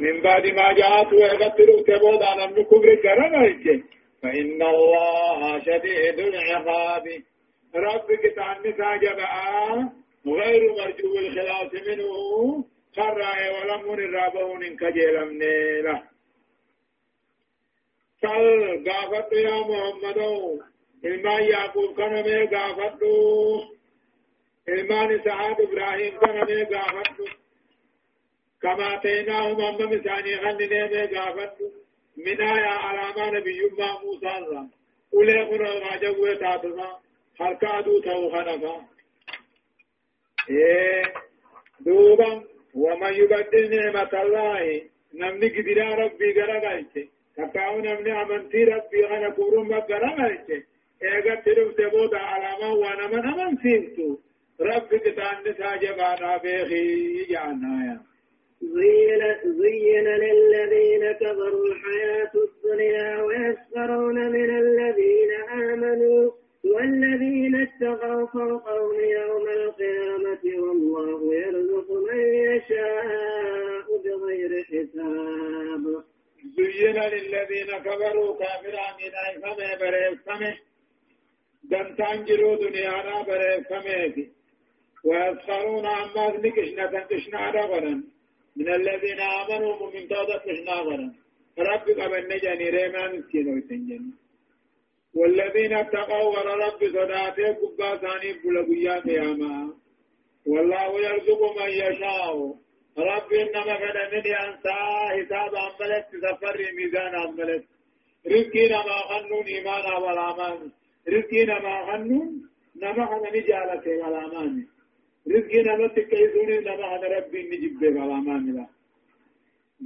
من بعد ما جاءت ويغفر تبود على الكبر كرمه فإن الله شديد العقاب. ربك تعني ساجبا غير مرجو الخلاص منه. خرى ولم الرابون كجيلم له سل قافت يا محمد. إلما يعقوب كان مي قافت إلما سعاد إبراهيم كان مي قافت كما تيناهم أمم ثاني غني مي قافت من آية علامة نبي الله موسى الله. أولي قرى راجوا تاتما حركة دو تو خنفا إيه دوبا ومن يبدل نعمة الله. نمني قدرا ربي قرقايته تكاو نمني أمنتي ربي غنى كورم قرقايته إيغا تلو تبودا علامة وأنا من أمن سيمتو ربي قطان نساجبانا بيخي جعنا زين, زين للذين كفروا الحياة الدنيا ويسخرون من الذين آمنوا والذين اتقوا فوقهم يوم القيامة والله يرزق من يشاء بغير حساب. زين للذين كفروا كافرا من أيفم بريفم دمتان جلو دنيانا بريفم ويسخرون عما نكشنا تنكشنا رغنا من الذين آمنوا من توضة مشناغرا رب قبل جاني ريما مسكين ويتنجن والذين اتقوا ور رب صداته قبا ثاني بلغيا قياما. والله يرزق من يشاء. رب إنما قد من أنسى حساب عملت سفر ميزان عملت. رزقنا ما خنون إيمانا والأمان رزقنا ما خنون نما خنون جالته والأمان رزقي نمت كيسون لما هذا ربي نجيب بلا ما ملا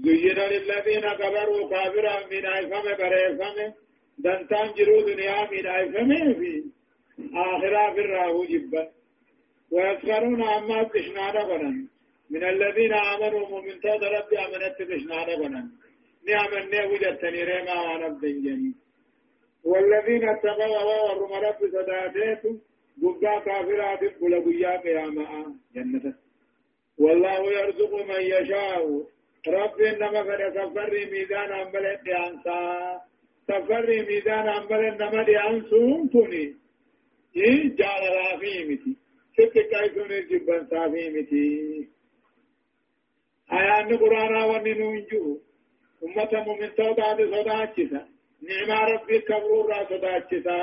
زين للذين كفروا كافرا من عفم بريفم دنتان جرو دنيا من عفم في آخرا في الراهو جبا ويسخرون عما تشنانا بنا. من الذين آمنوا ومن تود ربي أمنت تشنانا بنا. نعم النه وجدتني ريما وأنا بنجني والذين اتقوا وورم ربي صداتيتم قبا كافرات بلا قيا قياما جنة والله يرزق من يشاء رب إنما قد سفر ميزان أمبل ديانسا سفر ميزان أمبل إنما ديانسون توني إيه جال رافي متي ست كايسون جبن صافي متي آيان قرانا وننونجو أمة مؤمن تودا صداچسا نعم ربي كبرور را صداچسا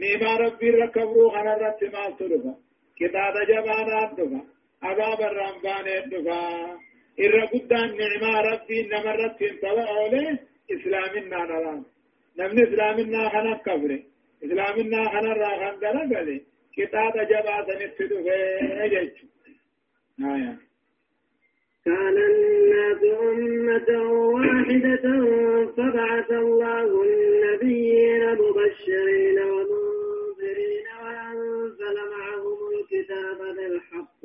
نيما ربي ركبرو خنا رت ما ترفا كتاب جبانا دفا عذاب الرمبان دفا إر قدان نعما ربي نمرت أنتوا أولي. إسلامنا نرام. نمن إسلامنا خنا كفر إسلامنا خنا راخن دلقلي كتاب جباتا نتدفا أجج آية. كان الناس أمة واحدة فبعث الله النبيين مبشرين ومنذرين وأنزل معهم الكتاب بالحق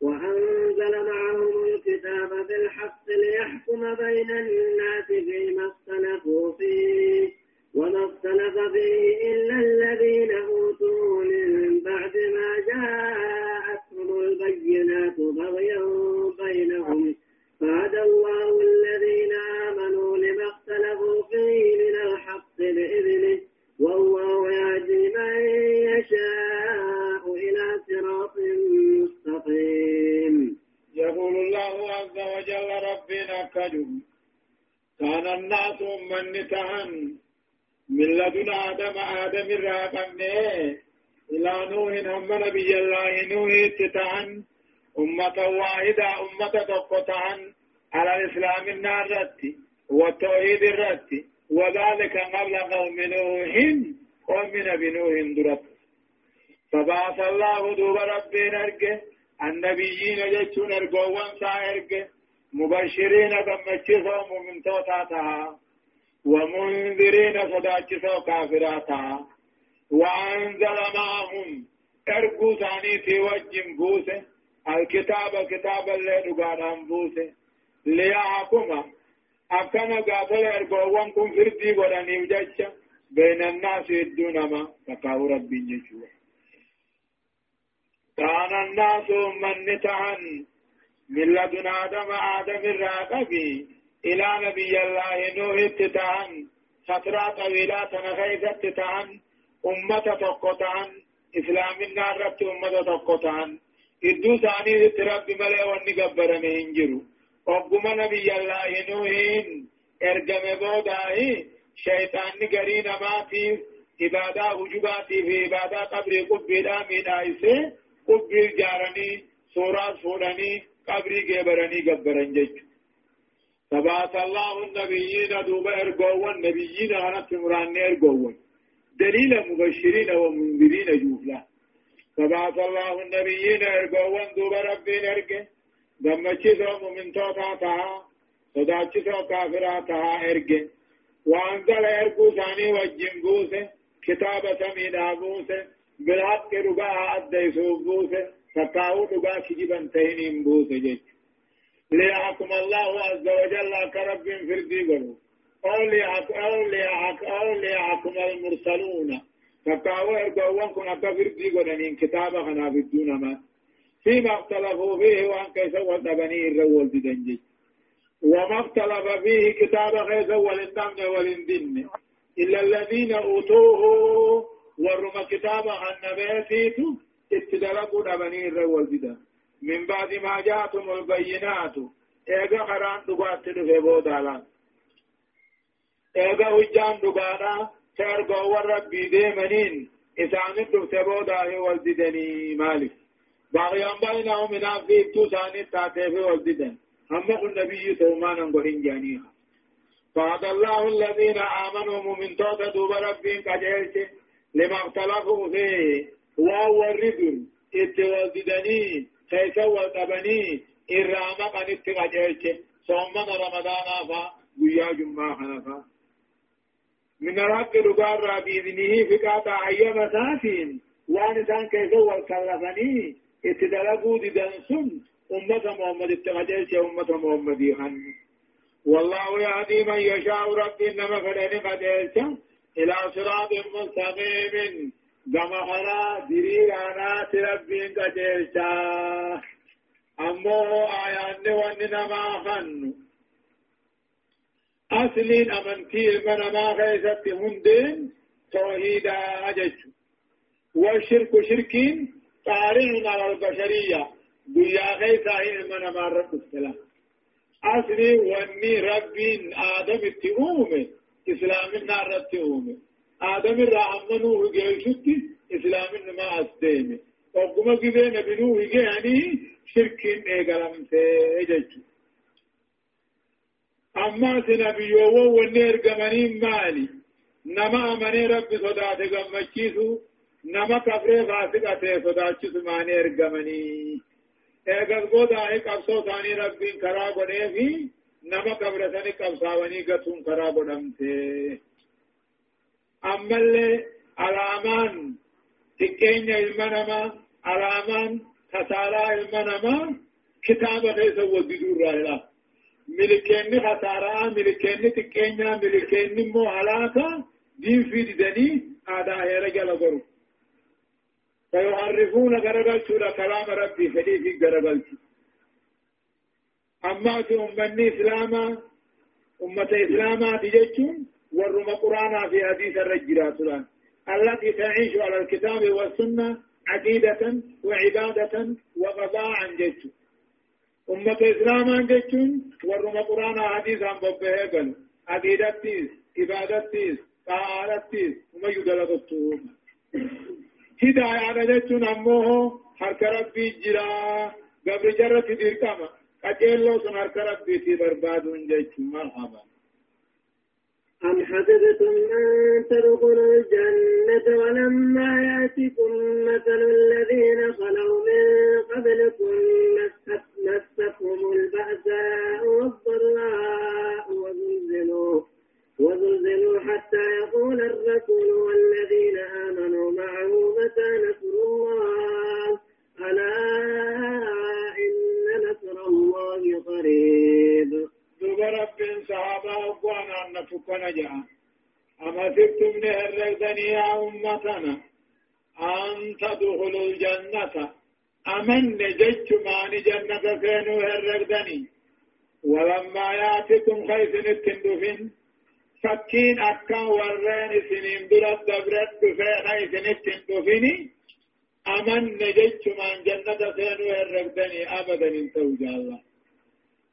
وأنزل معهم الكتاب بالحق ليحكم بين الناس فيما اختلفوا فيه وما اختلف فيه إلا الذين أوتوا من بعد ما جاءتهم البينات بغيا بينهم. فهدى الله الذين آمنوا لما اختلفوا فيه من الحق بإذنه والله وجل ربنا كجم. كان الناس من تهن. من لدن آدم آدم الراقمني إلى نوح هم نبي الله نوح تتهن أمة واحدة أمة تقطعن على الإسلام النار رتي والتوحيد الرتي وذلك قبل قوم نوح قوم نبي نوح درت. فبعث الله دوب ربي نرجه النبيين جتون ارجوان سا مبشرين بمجسو مؤمن توتاتها ومنذرين صداجسو كافراتها وأنزل معهم ارجو ثاني في وجه بوسه الكتاب كتاب اللي دقانا بوسه ليحكم أكما قاتل أرقوان كن فردي ولاني وجدش بين الناس الدونما تقاو ربي جشوه كان الناس من نتعن من لدن آدم آدم الراقبي إلى نبي الله نوح اتتان فترة طويلة تنخيث اتتان أمة تقطعن إسلام النار ربت أمة تقطعن إدو ثاني ترب ملئ ونقبر من جرو. وقم نبي الله نوحين ارقم بودائي شيطان قرين ماتي عبادة وجباتي في عبادة قبر قبلا من آيسي قبر جارني سورة سوراني قبري قبرني قبرن جيش فبعث الله النبيين دوب ارقوا النبيين أنا تمران ارقوا دليل مبشرين ومنذرين جوفلا. فبعث الله النبيين ارقوا دوب ربين ارقوا دمچسو من توتا تها صداچسو كافرا تها ارقوا وانزل ارقوا ثاني وجن بوسه كتاب سمين بوسه بالحق رقاها اديسو بوسه تقاو رقا شجبا تهنين بوسه جيش ليحكم الله عز وجل كرب فردي قلو أو ليحكم أو ليحكم أو ليحكم المرسلون. فكاو إرقوان كنا كفردي قلنين كتابة خنا بدون ما. فيما اختلفوا فيه وان كيف ودبني الرول بدنجي وما اختلف فيه كتاب خيز ولندم ولندن إلا الذين أوتوه ورم كتاب عن نباتيت اتدرقوا دبني الرول بدنجي من بعد ما جاءتم البينات ايغا قران دغات دفه بودالا ايغا وجان دغانا ترغو وربي ديمنين اسان دفه بودا والددني مالك باغيان بينهم من في توسان تاتي والددن هم النبي تومانا غهين جانيها فهذا الله الذين آمنوا من توتا دوب ربهم كجيش لما اختلفوا فيه وهو الرجل اتوالدني كيسا وقبني إرامة قنت قجيش صومنا رمضان فا ويا جمعة خنفا من رب لقار بإذنه فقاطع أيام ساتين. وان سان كيسا وكلفني اتدلقوا دي دنسن أمة محمد اتقجيش أمة محمد خن والله يهدي من يشاء رب إنما فلن قجيش إلى صراط مستقيم. Gama kana diriiraanaati rabbiin qajeelchaa ammoo aayaanni wanni namaa hannu asliin amantii ilma namaa keessatti hundeen tawhiidaa jechu والشرك شركين طارئ على البشرية دنيا خيسا علم نما رب السلام أصلي واني ربي آدم التئومي إسلام النار التئومي آدم الرحمن جيشت إسلام ما أستيم وقم كذا نبنو يعني شرك إيقلم سيجج أما سنبيو ونير قمنين مالي نما أمني رب صدات قمشيسو نما كفر فاسقة صداتشيسو مانير قمني eegas godaahe qabsoo isaanii rabbiin karaa godhee fi nama qabratanii qabsaawanii gatuun karaa godhamte. ammallee alaamaan xiqqeenya ilma namaa alaamaan kasaaraa ilma namaa kitaaba keessa waddiduu irraa ilaala. Milikeenni kasaaraa, milikeenni xiqqeenyaa, milikeenni immoo halaaka diinfii didanii aadaa heera jala goru. فيحرفون غرغلتو كلام ربي فدي في غرغلتو أما أمني إسلاما أمة إسلاما تجتون ورم قرآن في حديث الرجرات التي تعيش على الكتاب والسنة عقيدة وعبادة وقضاء عن جيش أمة إسلام عن جيش ورم قرآن حديث عن ببه قال عقيدتيس عبادتيس طهارتيس وما يدلغتهم هداية على جيش أمه حرك ربي جرا قبل جرة ديركما قجل سن ربي في برباد جيش مرحبا. أم حسبتم أن تدخلوا الجنة ولما يأتكم مثل الذين خلوا من قبلكم مستهم البأساء والضراء وزلزلوا وزلزلوا حتى يقول الرسول والذين آمنوا معه متى نصر الله؟ ألا رب صحابة وقوانا أن فكنا جاء أما سبتم نهرزني يا أمتنا أن تدخلوا الجنة أمن جج ماني جنة سينو هرقدني ولما ياتكم خيس التندفين فكين أكا ورين سنين درد دبرت بفين خيس التندفيني أمن جج من جنة سينو هرقدني أبدا انتوجا الله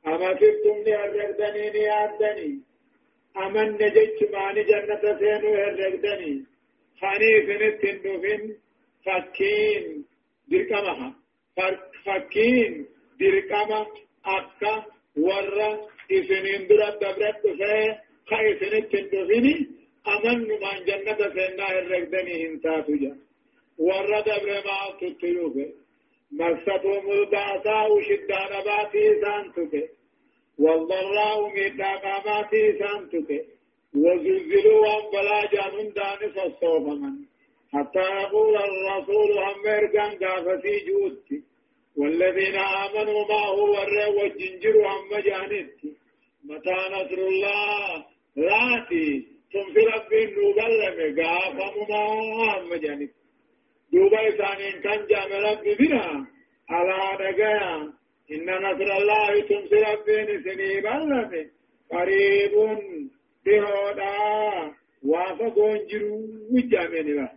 أما فيكم هرقدني نيادني أمن جج ماني جنة سينو هرقدني خاني سنتندفين فكين دركمها fakkiin dirqama akka warra isinin dura dabrat dhufee ka isinitti hin dhufini amannumaan jannata seennaa herregdanii hin taatu ja warra dabre maaltutti dhufe مستهم البأساء شدة نباتي سانتك والضراء من قاماتي سانتك وزلزلوا وانبلا جانون دانس الصوفمن حتى يقول الرسول هم مرقان قافتي جوتي والذين آمنوا معه ورّوا والجنجر عم جانتي متى نصر الله راتي ثم في رب نوبل قافم ما عم جانتي دوبا إسانين كان جام رب بنا على نجايا إن نصر الله ثم في رب سني بلم قريب بهودا وافقون جرو وجامين بها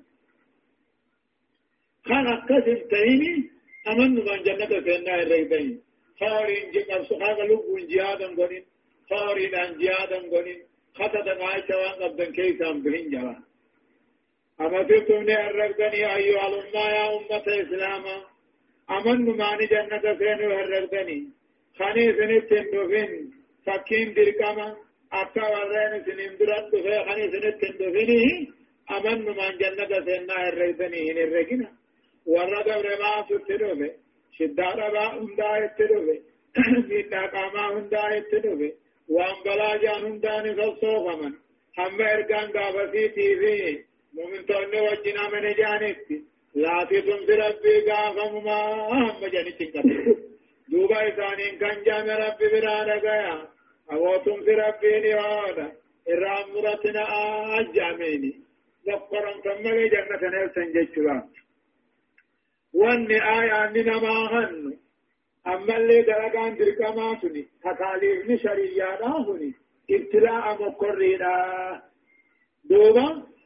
كان أكسب تهيني أمن من جنة فينا الريبين خارين جنة سخاق لبون جهادا قنين خارين عن جهادا قنين خطة عائشة وان قبضن كيسان بهن جوا أما فيكم الرقدني أيها الأمة يا أمة إسلاما أمن ماني جنة فينا الرقدني خاني سنتين دفن فكين دركما أكا ورين سنين درات دفن خاني سنتين دفنه أمن من جنة فينا الرقدني هن الرقنا warra dabre baatu itti dhufe shiddaa dhabaa hundaa itti dhufe miidhaa qaamaa hundaa itti dhufe waan balaa jaan hundaan isa soofaman hamma ergaan gaafasiitii fi mumintoonni wajjin amane jaanitti laafi tumsi rabbii gaafamumaa hamma janichi qabe duuba isaaniin kan jaame rabbi biraa dhagaya awootumsi rabbii dhiyoodha irraan muratina ajjaameeni dokkoron kan malee jannatan elsan jechuudha wanni aayaanni namaa hannu ammallee dalagaan dirqamaa suni takaaliifni shariyyaadhaa suni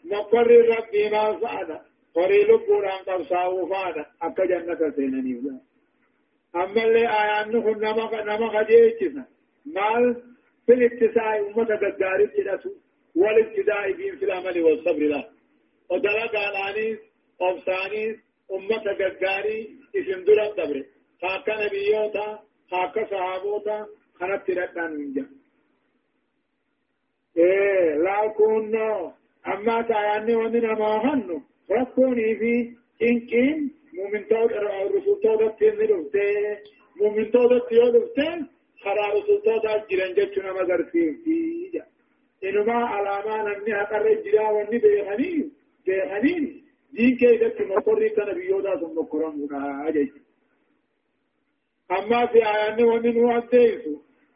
duuba mokkorriin rabbii maal fa'adha horii lubbuudhaan qabsaa'uu fa'adha akka jannata seenaniif ammallee aayaanni kun nama nama qajeelchisa maal fil ittisaa'i ummata gaggaarii jedhatu wal ibtidaa'i biin fil amali wal sabri la odalagaadhaanis obsaanis أمة غغاري اسم درا دبر خاكا نبيوتا خاكا صحابوتا خنت ردان منجا إيه لا كنا أما تاياني ومن ما هنو ركوني في إنكين مؤمن تود رسول تود تنزلوته مؤمن تود تيودوته خرا رسول تود جيران جچنا مگر في جا إنما علامة نمني حقر جرا وني بيهنين بيهنين دين كيدت مقرر كان بيودا ثم قرآن هنا أجيس أما في آيان ومن هو الديس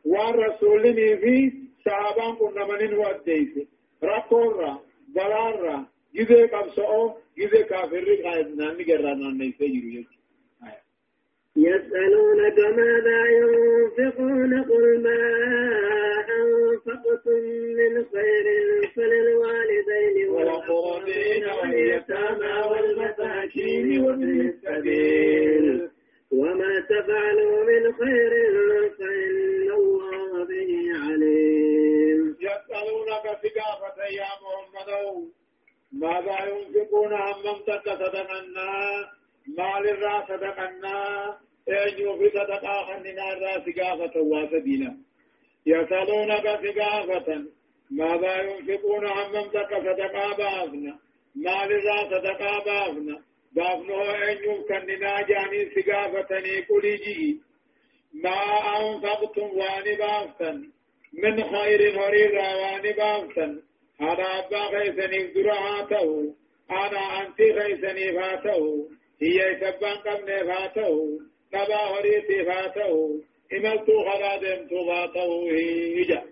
والرسول في صحابان كنا من هو الديس رقورا بلارا جزء قبصو جزء كافر غايب ناني قرانا نيسي يريد يسألونك ماذا ينفقون قل ما أنفقتم من خير فللوالدين والأقربين واليتامى والمساكين وابن السبيل وما تفعلوا من خير فإن الله به عليم يسألونك ثقافة يا محمد ماذا ينفقون عمن تصدقنا مال الراس صدقنا. ايجو في صدقا خننا الراس قافة واسدينا يسألونك ثقافة ماذا ينفقون عمن تك صدقا بافنا. مال الراس صدقا بافنا. بافنه ايجو كننا جاني ثقافتني كليجي ما أنفقتم واني بافتن. من خير هرير واني هذا أبا خيسني درعاته أنا أنت خيسني فاته. هي سبان قبل فاته. نبا هريتي فاته. إملتو خرادم تفاته هيجا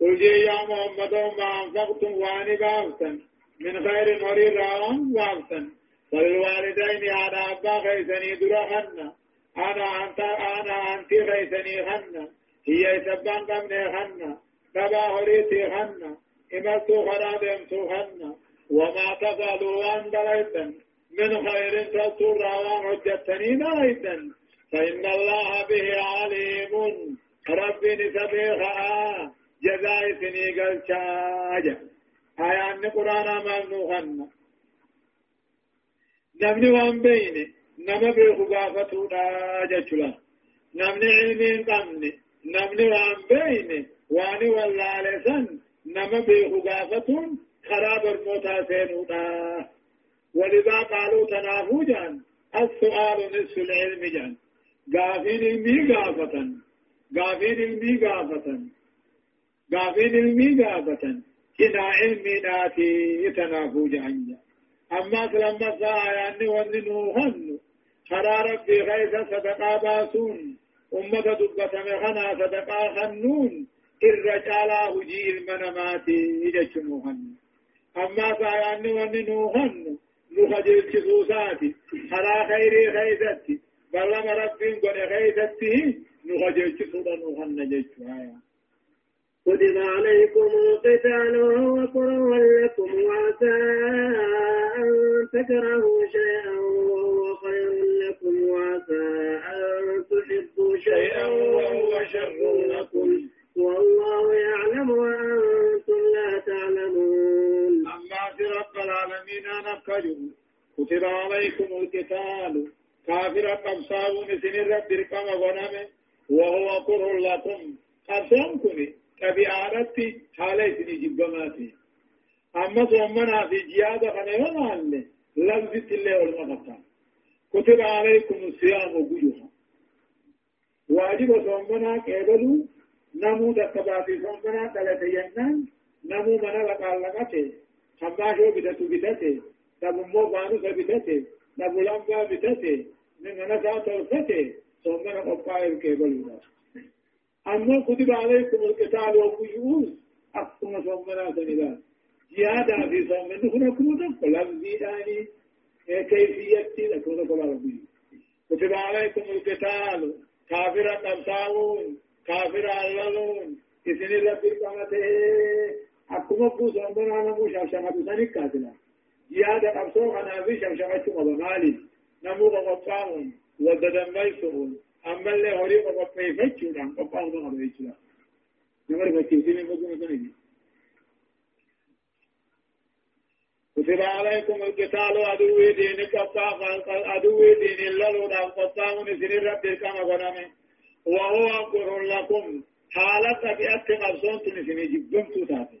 قل يا محمد ما أنفقتم وأني بافتا من خير مرير راوان بافتا فللوالدين أنا أبا خيسني درهن أنا أنت أنا أنت خيسني هن هي سبان قمني هن تبا هريتي هن إمتو خرابهم هن وما تفعلوا أن دليتن من خير تسر وعجتني دليتن فإن الله به عليم. ربي نسبيخا جزاء سني قل شاجة آيان قرآن ممنوخن نمني وان بيني نما بيخو قافتو جچلا نمني علمين قمني نمني وان بيني واني والله لسن نما بيخو قافتون خراب الموتى سينو دا ولذا قالوا تنافو جان السؤال نصف العلم جان قافين المي قافة قافين المي قافة قافين المي قافة كنا علمي ناتي جان أما لما ساياني وننو هن خرا ربي غيث صدقا باسون أمة دبة مخنا صدقا خنون. الرجال هجي المنمات يجتمو هن أما ساياني وننو هن نخجل جسوساتي خرا خيري غيثتي بلما ربي قد غيثتي نخجل جسودا نهن جتشو كتب عليكم القتال وهو كره لكم وعسى أن تكرهوا شيئا وهو خير لكم وعسى أن تحبوا شيئا وهو شر لكم. والله يعلم وأنتم لا تعلمون. أما في رب العالمين أنا كتب عليكم القتال. كافر قبصاون سن رب الكما غنم وهو كره لكم. قبصاون طبيعتي حالة سني جبماتي. أما صومنا في جيادة خنيوة مالي لفظة الله والمغفى كتب عليكم الصيام وجوها واجب صومنا كيبلو نمو دكباتي صومنا ثلاثة ينان نمو منا لقال لقاتي خماشو بدتو بدتي تبو مو بانو سبتتي تبو لنبا بدتي من منا ساتو فتي صومنا قبائل كيبلو أما كتب عليكم القتال والقيوس أقوم صومنا سندا زيادة في صومنا هنا كنوتا فلم زيداني كيفيتي لكونا كلا ربي كتب عليكم القتال كافر قبطاون كافر عللون إذن ربي قامته أقوم بو صومنا نمو شمشمة سنك كاتلا زيادة قبطو خنا في شمشمة مبغالي نمو قبطاون وددن بيسون أما اللي هوري قبطي فتشو دان قبطاو دان قبطي فتشو نمر فتشو سيني بقوم سنجي كتب عليكم القتال عدو دين قطاع عدو دين الله دان قطاع من سن رب كما غنم وهو أقر لكم حالة بأت قبصون تنسني جبتم تاتي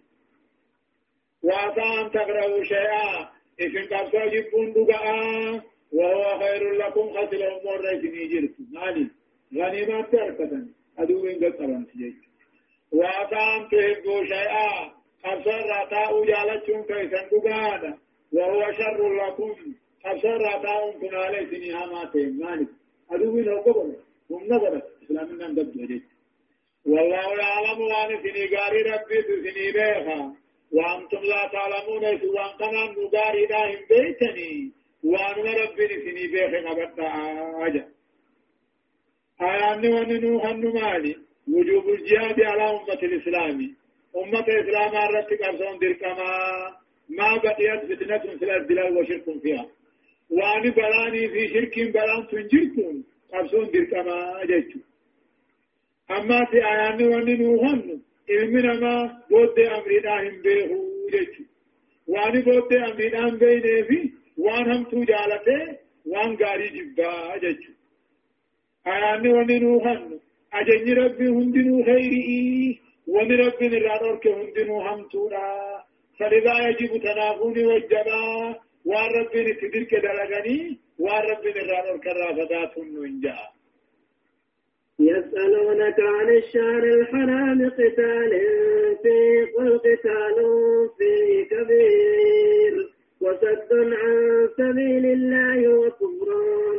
وعسى أن تقرأوا شيئا إذن قبصوا جبون دقاء وهو خير لكم خسل أمور ريسني جرت. مالي غنيمات تركة أدوين قد قرن سجيت وأتام تهبوا شيئا قبصر رأتاء جالتهم كيسا دقادا وهو شر لكم قبصر رأتاء كن علي سني هاماتهم. مالي أدوين لو قبل. هم نظرت إسلامنا قد جديد. والله يعلم وان سني قاري ربي سني بيخا وأنتم لا تعلمون سوى كمان نقاري داهم بيتني. وان ربي سني بيخ نبتا آجا. آيان وننو هنو مالي. وجوب الجهاد على أمة الإسلام. أمة الإسلام أردت قرصون دركما. ما بقيت فتنة في الأرض وشرك فيها. وان بلاني في شرك بلان تنجركم قرصون دركما جيتو أما في آيان وننو هنو علمنا ما بود أمرنا بيهو جيتو وان بود أمرنا بينه فيه وان هم تو جالته وان غاري جبا جچو آياني وننو هن أجني ربي هندنو خيري ون ربي نرانور كه هندنو هم تورا فلذا يجب تنافوني والجبا وان ربي نتدر كدلغني وان ربي نرانور كرافدات ننجا يسألونك عن الشهر الحرام قتال فيه قل قتال فيه كبير وصد عن سبيل الله وكفر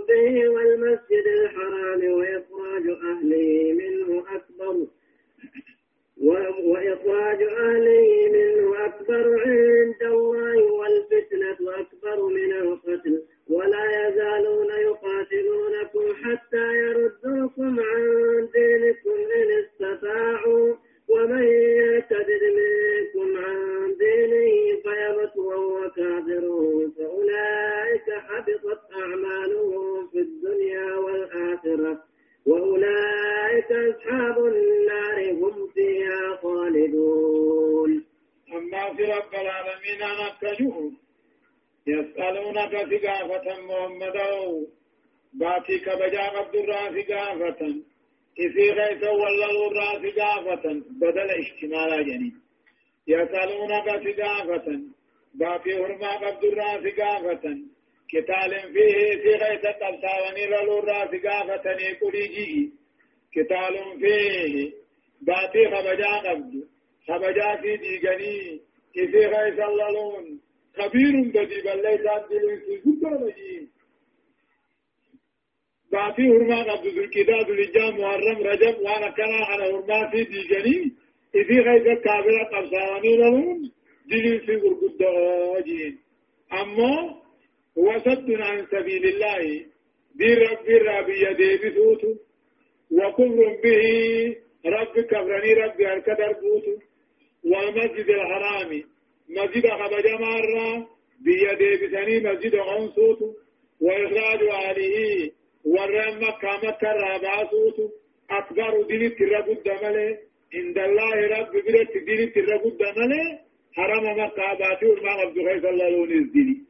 به والمسجد الحرام وإخراج أهله منه أكبر. وإخراج أهله منه أكبر عند الله والفتنة أكبر من القتل. ولا يزالون يقاتلونكم حتى يردوكم عن ثقافة كتال فيه في غيث تبساوني للو الراس ثقافة يقولي جي. كتال فيه باتي خبجا عبد خبجا في ديغني إذا غيث اللون. خبير بدي بل ليس عبد الله باتي هرما قبض. ذو الكتاب الإجام محرم رجب. وأنا كان على هرما في ديجاني إذي غيث الكابرة قبصاني لهم دليل في قرقود وجين أما هو صد عن سبيل الله دي رب الرابي يدي بثوت وكفر به رب كفرني رب الكدر بوت والمسجد الحرام مسجد خبج مرة بيدي بثني مسجد غنصوت وإخراج أهله ورم مكة مكة رابعة أكبر دين تربود دمله عند الله رب برت دين تربود دمله حرم مكة باتي ورما عبد الغيث الله لون الدين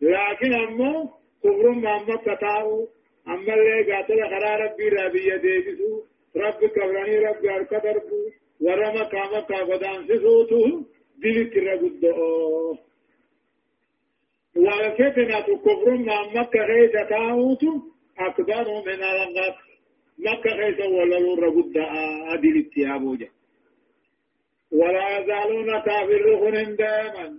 لكن أما كفر ما مكة تاو أما اللي قاتل خرا ربي ربي يديبسو رب كبراني رب أركا دربو. ورما كاما كابدان سسوتو دين تربود دو وفتنة كفر ما مكة غيث تاوتو أكبر من الغط مكة خيسا ولا ربد أدل التيابوجة ولا يزالون كافرون دائما.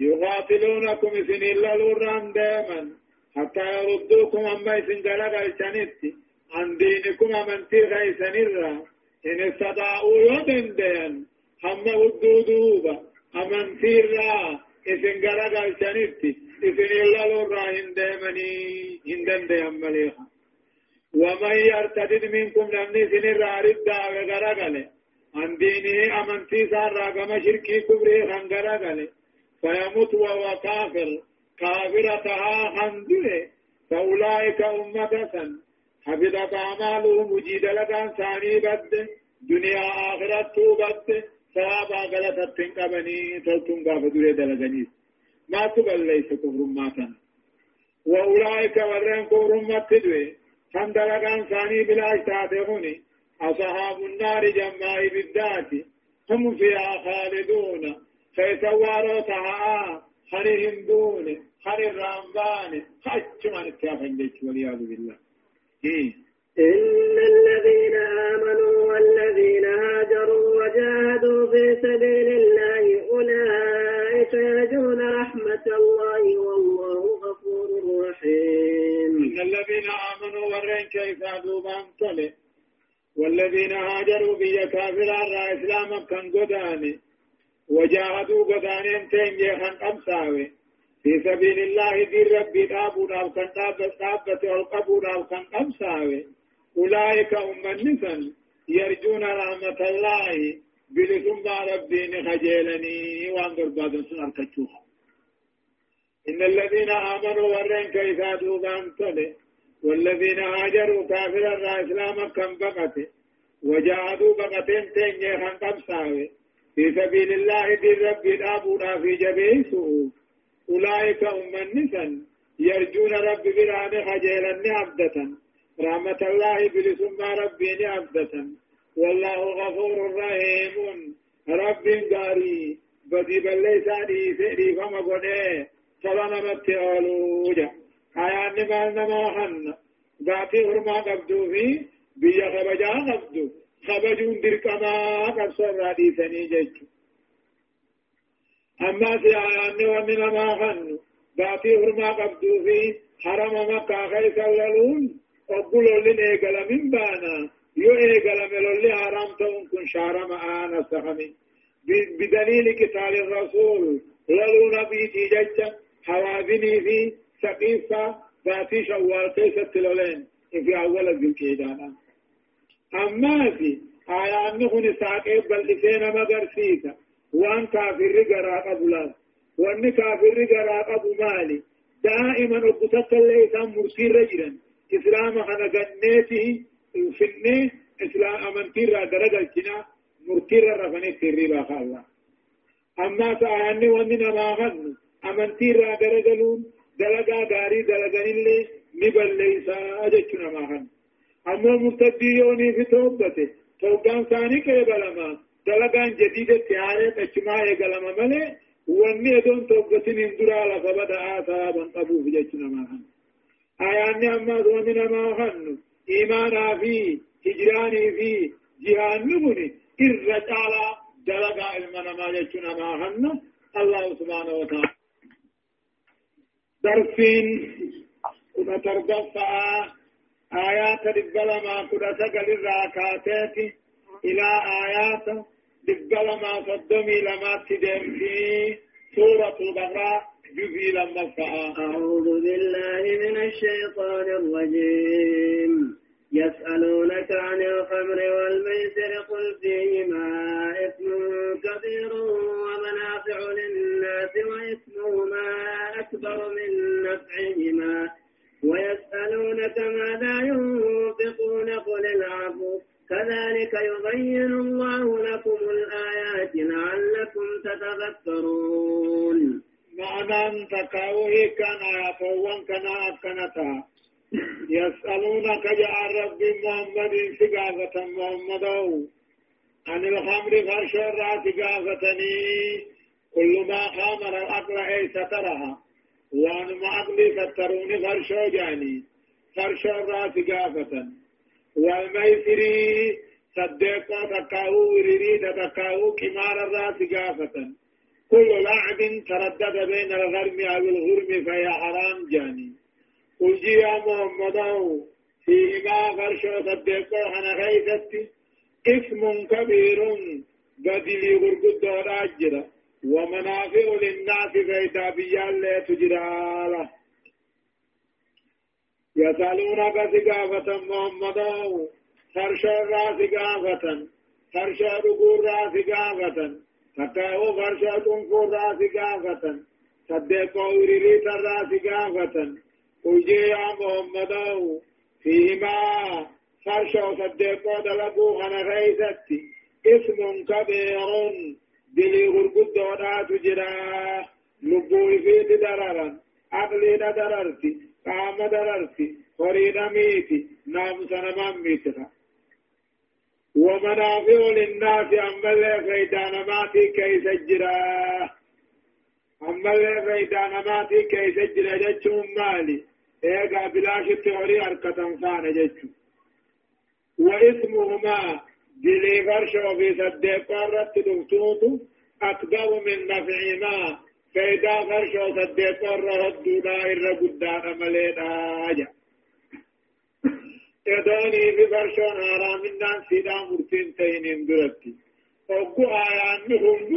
يقاتلونكم سن إلا لوران دائما. حتى يردوكم أما سن جلق الشنت عن دينكم أمنتي خيسا نرى إن استطاعوا يدن دين هم ودودوبا أمنتي را إسن جلق الشنت إذن إلا لورا هندمني هندن دي أماليها ومن يرتد منكم نمني سن رارد غرغله عن دينه أمنتي سار راقم شركي كبري خنغرغله فيموت وهو كافر. كافرتها خندله فأولئك أمة سن حفظت أعمالهم وجيد لكان ثاني بد. دنيا آخرت بد. ثوابا غلطت تنقبني تلتم قافدوا دلغنيس ما تقل ليس كفر ماتا. وأولئك ورين كفر متدوي فاندلقان ثاني بلا اشتاتهوني أصحاب النار جماع بالذات هم فيها خالدون. فيسواروا تها خري هندون خري الرامبان. خج من التافن والعياذ بالله. إيه. إن الذين آمنوا والذين هاجروا وجاهدوا في سبيل الله أولئك يرجون رحمة الله والله غفور رحيم. إن الذين آمنوا ورين كيف دوبان تلي؟ والذين هاجروا بي كافر على إسلام كان قداني وجاهدوا قداني تنجي خان قمساوي في سبيل الله دي ربي دابونا وكان دابت دابت والقبونا وكان قمساوي أولئك هم النسل يرجون رحمة الله. بلثم ربين خجيلني وانظر بعض سنة الكتوها إن الذين آمنوا ورين كيف دوبان تلي والذين هاجروا كافرا إسلاما كم بقته وجاهدوا بقتين تنجي خنقم ساوي في سبيل الله دي ربي دابونا في جبيسه أولئك هم النسل يرجون رب بران خجيلني عبدة رحمة الله بلسم ربي عبدة والله غفور رحيم. رب قاري بدي بلساني فئري فما قده سلام متعالوجا آيان نمان نما حن ذاتي هرما قبدو في بيا خبجا قبدو خبجون دركما قبصر رادي سني جيجو أما في آيان نمان نما حن ذاتي هرما قبدو في حرم مكة خيس اللون وقلوا لنا قال من بانا يو قال ملولي حرام تون كن شارم آنا سخمي بدليل كتاب الرسول لولو نبي تيجج حوابني في سقيفة ذاتي شوال كيسة تلولين في أول الذكيدانا أما في آيان نخن ساقه بل إسينا مغرسيتا وأن كافر قرا قبلا وأن كافر قرا قبو مالي. دائما أبتك اللي إسان مرسي رجلا. إسلام خنا جنيته. فنه إسلام أمنتي را درجة الجنا مرتي را رفنه تري باخا الله. أما سآيان وان ما خن أمنتي را درجة لون. دلقا غاري دلقا اللي نبل ليسا أجتنا خن أما مرتديوني في توبته توبان ثاني كيبلما دلقان جديدة تيارة تجمع يقلما ملي واني ادون توبتين اندرا لفبدا آثابا قبو في جتنا خن آياني أما دومنا ما خن إيمانا في هجراني في جهان نبني إرجالا دلقا المنا ما جتنا خن الله سبحانه وتعالى درسين كنا تردفع آيات البلما كنا سقل الراكاتات إلى آيات دقل ما صدمي لما تدم في سورة البقرة. جزي لما أعوذ بالله من الشيطان الرجيم. يسألونك عن الخمر والميسر قل فيهما إثم كبير ومنافع للناس وإثمهما أكبر من نفعهما. ويسألونك ماذا ينفقون قل العفو. كذلك يبين الله لكم الآيات لعلكم تتذكرون. معنى تكاوه كان يفوان كان أكنتا يسألونك يا رب محمد سقافة محمد. عن الخمر فرشر سقافتني كل ما خامر الأقل أي سترها وأن ما أقلي ستروني فرشو جاني فرشر سقافة والميسري صدقا تكاو وريري تكاو كمار الراس قافة كل لعب تردد بين الغرم أو الغرم فهي حرام جاني. قل يا محمد فيما فرشو صدقا أنا غيثتي اسم كبير بدلي غرقد راجرة ومنافع للناس فإذا بيال لا تجرى يسألونك سقافة محمد فرشا راس قافة فرشا رقور راس قافة تكاو فرشا تنفور راس قافة صدقوا وريريت راس قافة وجي يا محمد فيما فرشا صدقوا دلقوا خنا غيثتي اسم كبير دلي غرقود ودا تجرا لبوي فيت دررا عقلي دررتي قام دررتي فريد ميتي نام سنمان ميتها ومنافع للناس أما اللي فيدان ماتي كي سجرا أما اللي فيدان ماتي كي سجرا جتشون مالي إيقا بلاش التوري أركة فانا جتشو. وإثمهما دلي فرشو في صدق قررت دكتوتو. أكبر من نفعهما. فإذا فرشو قررت دولا إر قدان ملينا أجا يدوني في فرشون حرام الناس سيدا مرتين تينين درتي. وقو آيان نهم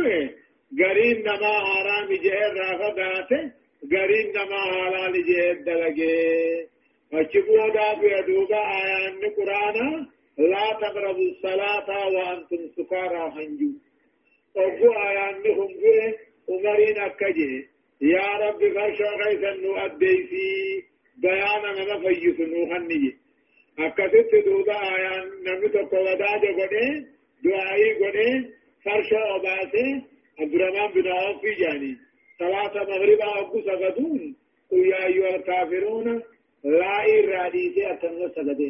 غرين نما حرام جهر رافا داته غرين نما حلال جهر دلگه وچبو دا بيدوبا آيان قرآن لا تقربوا الصلاة وأنتم سكارى هنجو وقو آيان نهم بيه عمرين أكجه يا رب فرشو غيثا نؤدي في بيانا ما فيس نوحنجي akkasitti duuba ayaan namni tokko wadaaja godhe du'aayii godhe farsha obaase abdurahmaan bin awfi jaani salaata magribaa oggu sagaduun qul yaa ayyuha alkaafiruuna laa'ii irraa dhiisee akkanuma sagade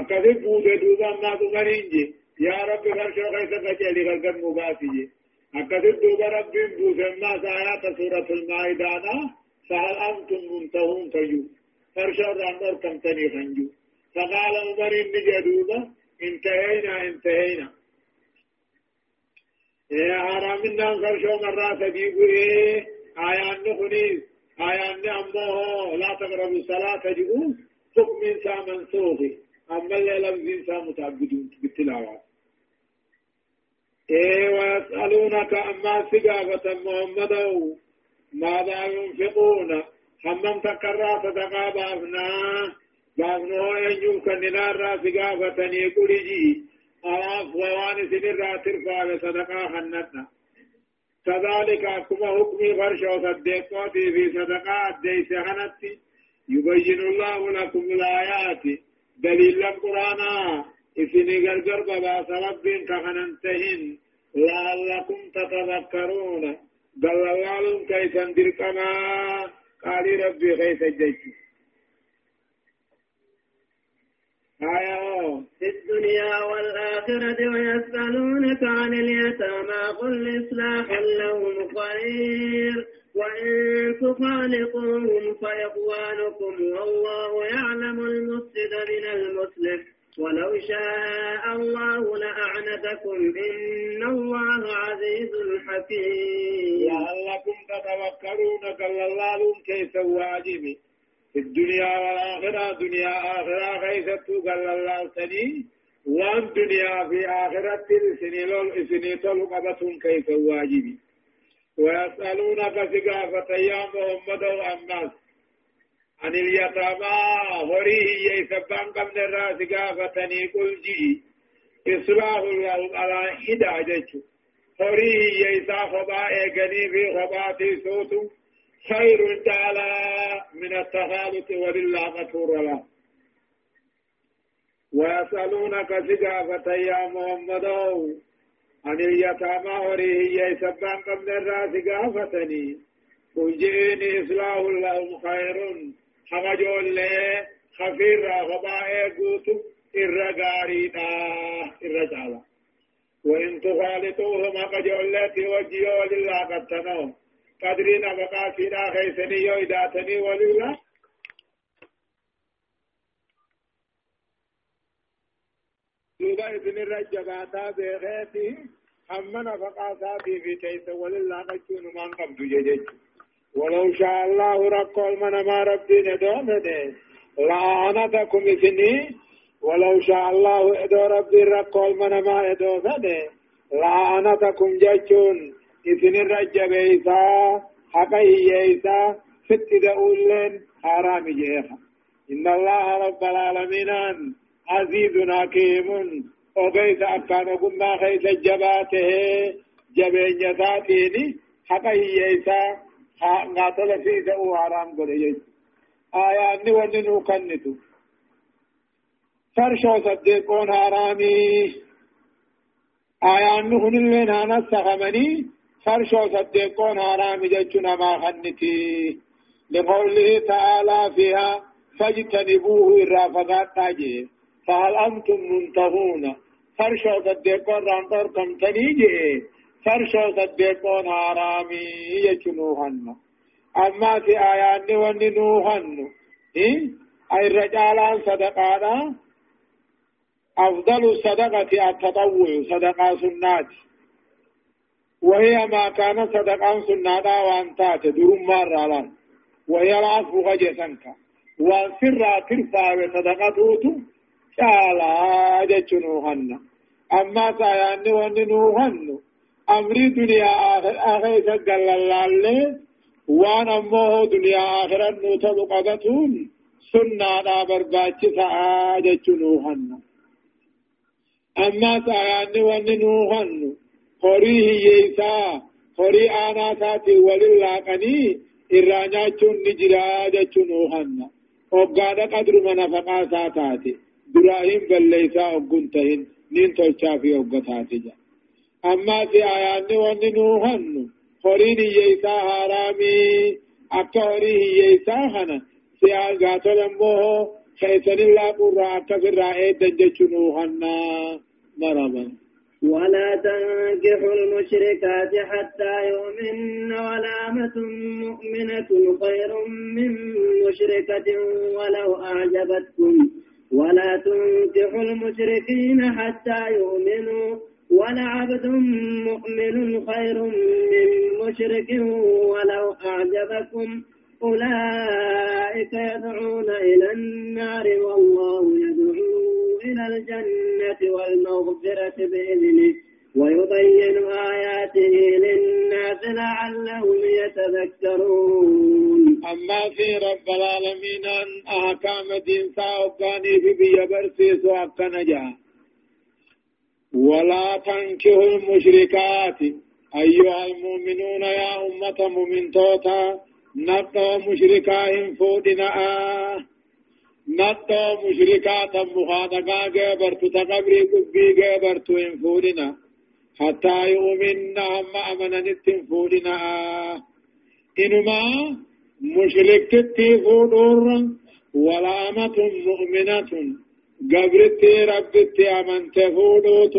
akkasit buute duuba ammaas umariin je yaa rabbi farshoo keessa qaceeli gargar nu baasi je akkasit duuba rabbiin buuse ammaas ayaata suuratul maa'idaadha fahal antum muntahuun fayyuu فرشاد أمر كم تني خنجو فقال عمر إن جدوبا انتهينا انتهينا يا حرام النام فرشو مرة تجيبوا إيه آيان نخنيس آيان أمه لا تقربوا الصلاة جئوا حكم إنسان منسوخي أما اللي لفظ إنسان متعبدون بالتلاوة إيه ويسألونك أما سقافة محمد ماذا ينفقون؟ همم تكرى صدقا بافنا قافنو أن كننا الراس قافتني قلجي أراف ووان سنرا ترفع بصدقاء حنتنا كذلك أكما حكمي فرش وصدقاتي في صدقاء ديس حنتي يبين الله لكم الآيات. دليل القرآن. إسني غرغر بابا سبب كهننتهن لعلكم تتذكرون. الله كيف اندركما قال ربي كيف جيت آية. في الدنيا والآخرة ويسألونك عن اليتامى قل إصلاح لهم خير وإن تخالطوهم فإخوانكم والله يعلم المفسد من المصلح ولو شاء الله لأعنتكم إن الله عزيز حكيم. لعلكم تتوكلون قال الله كيف واجبي. الدنيا والآخرة دنيا آخرة غيثت قال الله سني. وان دنيا في آخرة سنيلول سنيتول قبة كيف واجبي. ويسألونك سقافة يا محمد والناس. عن اليتامى هريه يسبان قبل الراس قافتني قل جي. إصلاح على إدى جيش هريه يسا خبا إيقني في خباتي صوتو خير تعالى من التخالط ولله غفور له ويسألونك سقافة يا محمد. عن اليتامى وريه يسبان قبل الراس قافتني. قل جئني إصلاح لهم خير. حمجول لي خفير غباء قوت الرقاريدا الرجالة وإن تخالطوهم قجول لتي وجيو لله قد تنوم. قدرين بقى فينا خيسني يويداتني ولله دوبا إذن الرجباتا بغيتي أما نفقا ساتي في كيس ولله قجون من قبض ججج ولو شاء الله رقل من ما ربي ندومده لعنتكم إثني ولو شاء الله إدو ربي رقل من ما إدو فده لعنتكم ججون إذن الرجب إيسا حقه إيسا ست دؤلين حرام جيخا إن الله رب العالمين عزيز حكيم وقيس أكان قمنا خيس جباته جبين يساتيني حقه إيسا قاتل في دؤو حرام يجي آيات وننو كنتو فرشو صدقون حرامي آيات نهن اللين هانا سخمني فرشو صدقون حرام جتنا ما خنتي لقوله تعالى فيها فاجتنبوه الرافقات تاجي فهل أنتم منتهون فرشو صدقون رانتور كم تنيجي فرشو صدقون حرامي يجنوهن أما في آيات وننوهن إيه؟ أي الرجالان صدقانا أفضل الصدقة التطوع صدقة سنات وهي ما كان صدقا سنادا وان تات درم مرة وهي العصف غجسنك وان سرا ترفع بصدقته شالا جتنوهن أما سيان وننوهن أمري دنيا آخر آخر سجل الله وان أمه دنيا آخر نوتب قدتون سنادا برباچ سعا جتنوهن أما سيان وننوهن hiyyeessaa horii aanaa isaati walin laaqanii irraa nyaachuun ni jira jechuun uuhanna hoggaadha qadruma nafaqaa isaa taate duraa hin balleessaa hoggun tahin nin tolchaa fi hoggataate jira ammaas ayaanni wanni nuuhannu horiin hiyyeessaa haaraamii akka horii hiyyeessaa kana si'aa gaatola immoo keessanin laaquurraa akkasirraa eeddan jechuun uuhannaa maraban. ولا تنكحوا المشركات حتى يؤمن ولا أمة مؤمنة خير من مشركة ولو أعجبتكم. ولا تنكحوا المشركين حتى يؤمنوا ولعبد مؤمن خير من مشرك ولو أعجبكم. أولئك يدعون إلى النار والله يدعو إلى الجنة والمغفرة بإذنه ويبين آياته للناس لعلهم يتذكرون. أما في رب العالمين أن أحكام دين ساوكاني في بيبرسيس وأكنجا ولا تنكحوا المشركات. أيها المؤمنون يا أمة مؤمن توتا نقطة مشركاهم فودنا نقطة مشركات مخاطقا جبرت تقبري قبي جبرت انفودنا حتى يؤمننا أما أمنا نتنفودنا إنما مشرك تتفودور ولا أمة مؤمنة قبرت ربت أمن تفودوت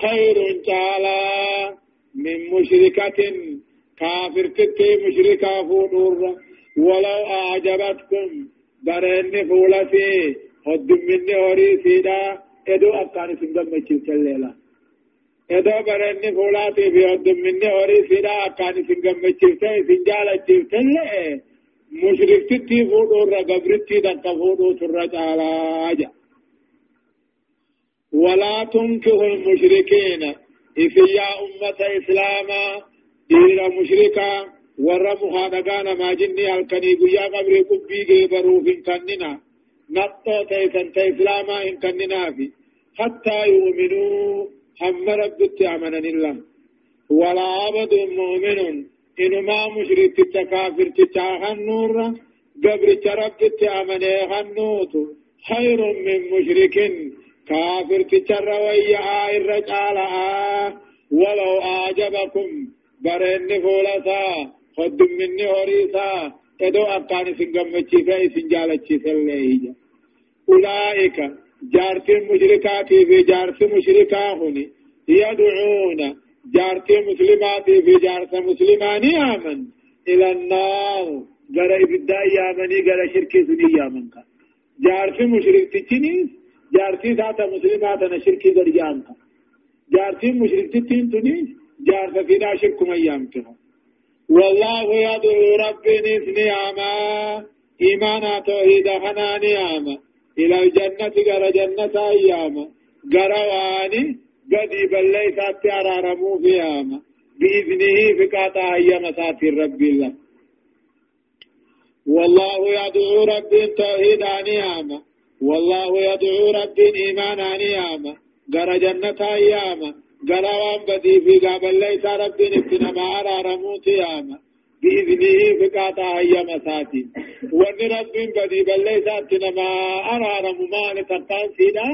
خير تعالى من مشركة كافر تتي مشركة فودور ولو أعجبتكم برين فولتي هد مني هوري سيدا ادو أكاني سنگم مچل الليلة ادو برين فولاتي في هد مني هوري سيدا أكاني سنگم مچل سنجالة چل مشرك تتي فودور قبرتي دقا فودو سرج على آجا ولا تنكه المشركين إذ أمة إسلاما إلى مشركا ورا مخادقان ما جني الكني قيا قبر قبي قبرو في كننا نطو تيسن تيسلاما إن كننا في حتى يؤمنوا هم رب تعمنا الله ولا عبد مؤمن إنما مشرك تكافر تتاهن نور قبر رب تعمنا هنوت خير من مشرك كافر تتروي الرجال ولو أعجبكم برين فولتا خد مني هوريسا ادو أبقاني سنگمچي فاي سنجالچي سليه أولئك جارتي مشركاتي في جارتي مشركا هني يدعون جارتي مسلماتي في جارتي مسلماني آمن إلى النار غرا إبدا يامني غرا شركي سني يامنك جارتي مشرك تچنيس جارتي ذات مسلمات أنا شركي غر يامك جارتي مشرك تچين تنيس جارتي فينا شرك ما يامك والله يدعو ربي نعما إيمانا توحيد خنا نعما إلى الجنة غر جنة أياما. غرواني قدي بلي ساتي أرارمو فياما بإذنه فقاطع أيام ساتي ربي الله. والله يدعو ربي توحيد نعما والله يدعو ربي إيمانا نعما غر جنة أياما. غروان بدي في قابل ليس ربي نفتنا أرى رموت ياما بإذنه فقاطع هي مساتي وان ربي بدي بل ليس أتنا أرى رمما لتقان سيدا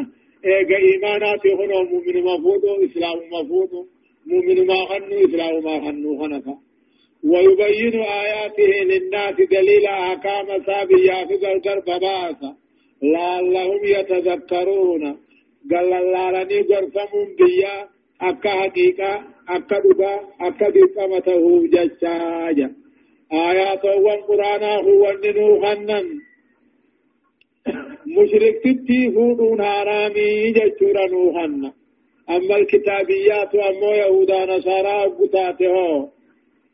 إيقا إيمانات هنا مؤمن مفوضو إسلام مفوضو مؤمن ما خنو إسلام ما خنو خنفا. ويبين آياته للناس دليل أحكام سابيا في قلقر باسا لعلهم يتذكرون قال الله لني قرفمون بيا haqiiqaa akka dhugaa akka dirqama ta'uuf jechaaja aayaatowwan quraanaa huwanni nuu hannan mushriktitti fuudhuun haaraamii jechuudha nuu hanna amma alkitaabiyyaatu ammoo yahudaa nasaaraa gutaate hoo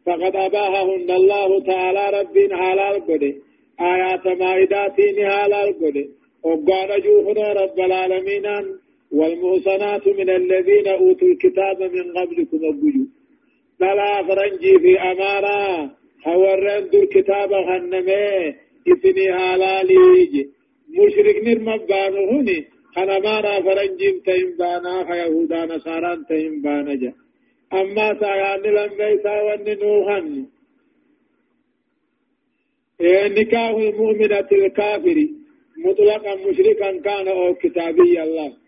فقد أباههن الله تعالى رب حلال قد آيات مائداتين حلال قد وقال جوهنا رب العالمين والمحصنات من الذين أوتوا الكتاب من قبلكم أبجو بلا فرنجي في أمارة. حورن دو الكتاب خنمي إثني هلاليج مشرك نرمبان هني خنمارا فرنجي تيم بانا خيهودا نصاران تيم بانا جا. أما سايان لما يساوان نوحن. إيه نكاح المؤمنة الكافر مطلقا مشركا كان أو كتابي الله.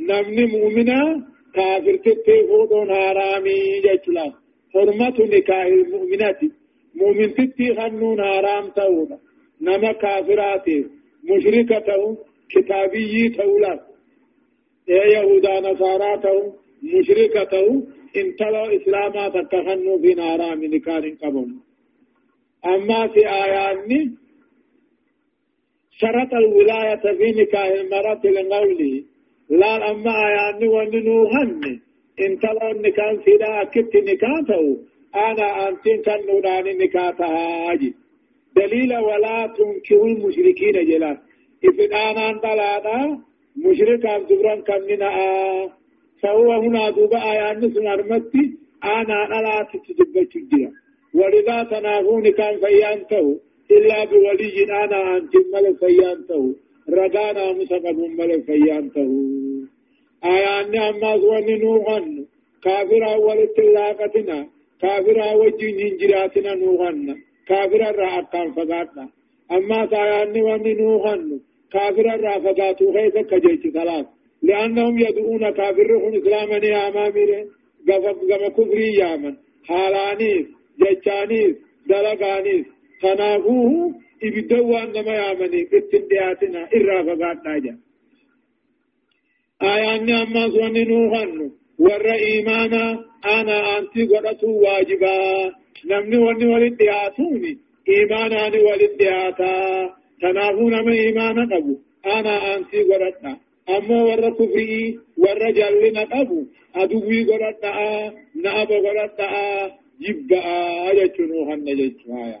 نمني مؤمنا كافر تتفوض هارامي جاكلا حرمة نكاه المؤمنات مؤمن تتخنون هارام تاولا نما كافرات مشركة كتابي تاولا يا يهودا نصارى تاو مشركة تاو إن تلا إسلاما تتخنوا في نارام نكاه كبوم أما في آياني شرط الولاية في نكاح المرأة لقوله لا أما آيان وننوهن إن ترى النكاح سيدا أكدت نكاته أنا أنتين كان نوراني نكاتها أجي. دليل ولا تنكروا المشركين جلال إذن أنا أنطلانا مشركا زبرا كمنا فهو هنا دوبا آيان نسمع المتي أنا ألا تتدبت الجرا ولذا تنافون كان فيانته. إلا بولي أنا أنت ملك فيانته. رقانا مسقب ملك فيانته. آيان أما زواني نوغن. كافر أول اتلاقتنا كافر وجين هنجراتنا نوغن. كافر الرأكان فقاتنا. أما سايان واني نوغن. كافر الرافقاتو خيسا كجيش ثلاث. لأنهم يدعون كافرهم إسلاما يا أمامي. قم كفري يامن. حالانيس جيشانيس دلقانيس. تنافوه إبدوا أنما يامني بتندياتنا إرافقات ناجا آيان أما سوني نوغن ور إيمانا أنا أنت قرأت واجبا نمني وني ولد دياتوني إيمانا ولد دياتا تنافون ما إيمانا قبو أنا أنت قرأتنا أما ور كفري ور جلنا أبو أدوي قرأت نأب قرأت جبا يجنو هن جيشوايا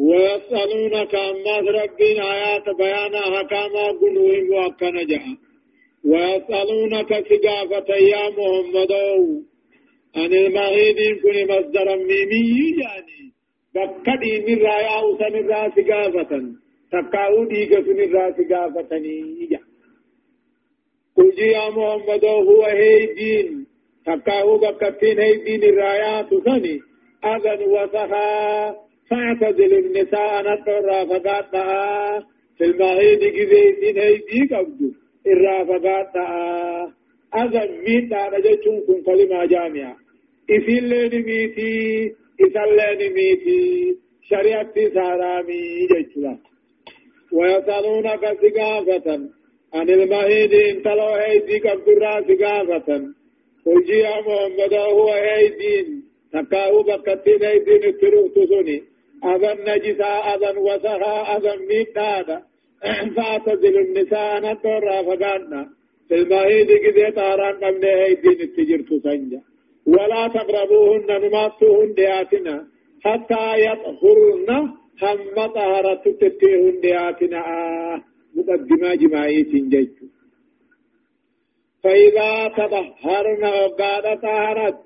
ويسألونك عما ربين آيات بيانا حكاما قلوهم وكان جاء. ويسألونك سقافة يا محمد. عن المغيد كن مصدرا ميمي يعني. بكدي من رايا وسن الراس قافة تقاو ديك سن الراس قافة يعني قل يا محمد هو هي دين تكاو بكتين هي دين الرايات سني. أذن وسخا فاعتزل النساء نطر فقاتها في المهيد كذيتين هي دي قبضو الرافقاتها أذن مين دانا جيشون كن كلمة جامعة. إسين لين ميتي إسان لين ميتي. شريعة سارامي جيشون ويسألونك سقافة. عن المهيد انتلو هيدي كبدرا سقافة. قل يا محمد هو هيدين تكاو بكتين هيدين التروح تسوني. أذن نجسا أذن وسخا أذن ميتادا. فاعتزل النساء نطر فقالنا في المهيد كذي طاران قبل هيدين التجر تسنجا ولا تقربوهن نماتوهن دياتنا. حتى يطهرن هم طهرت تتيهن دياتنا. آه مقدمة جماعية جيش فإذا تطهرن وقال طهرت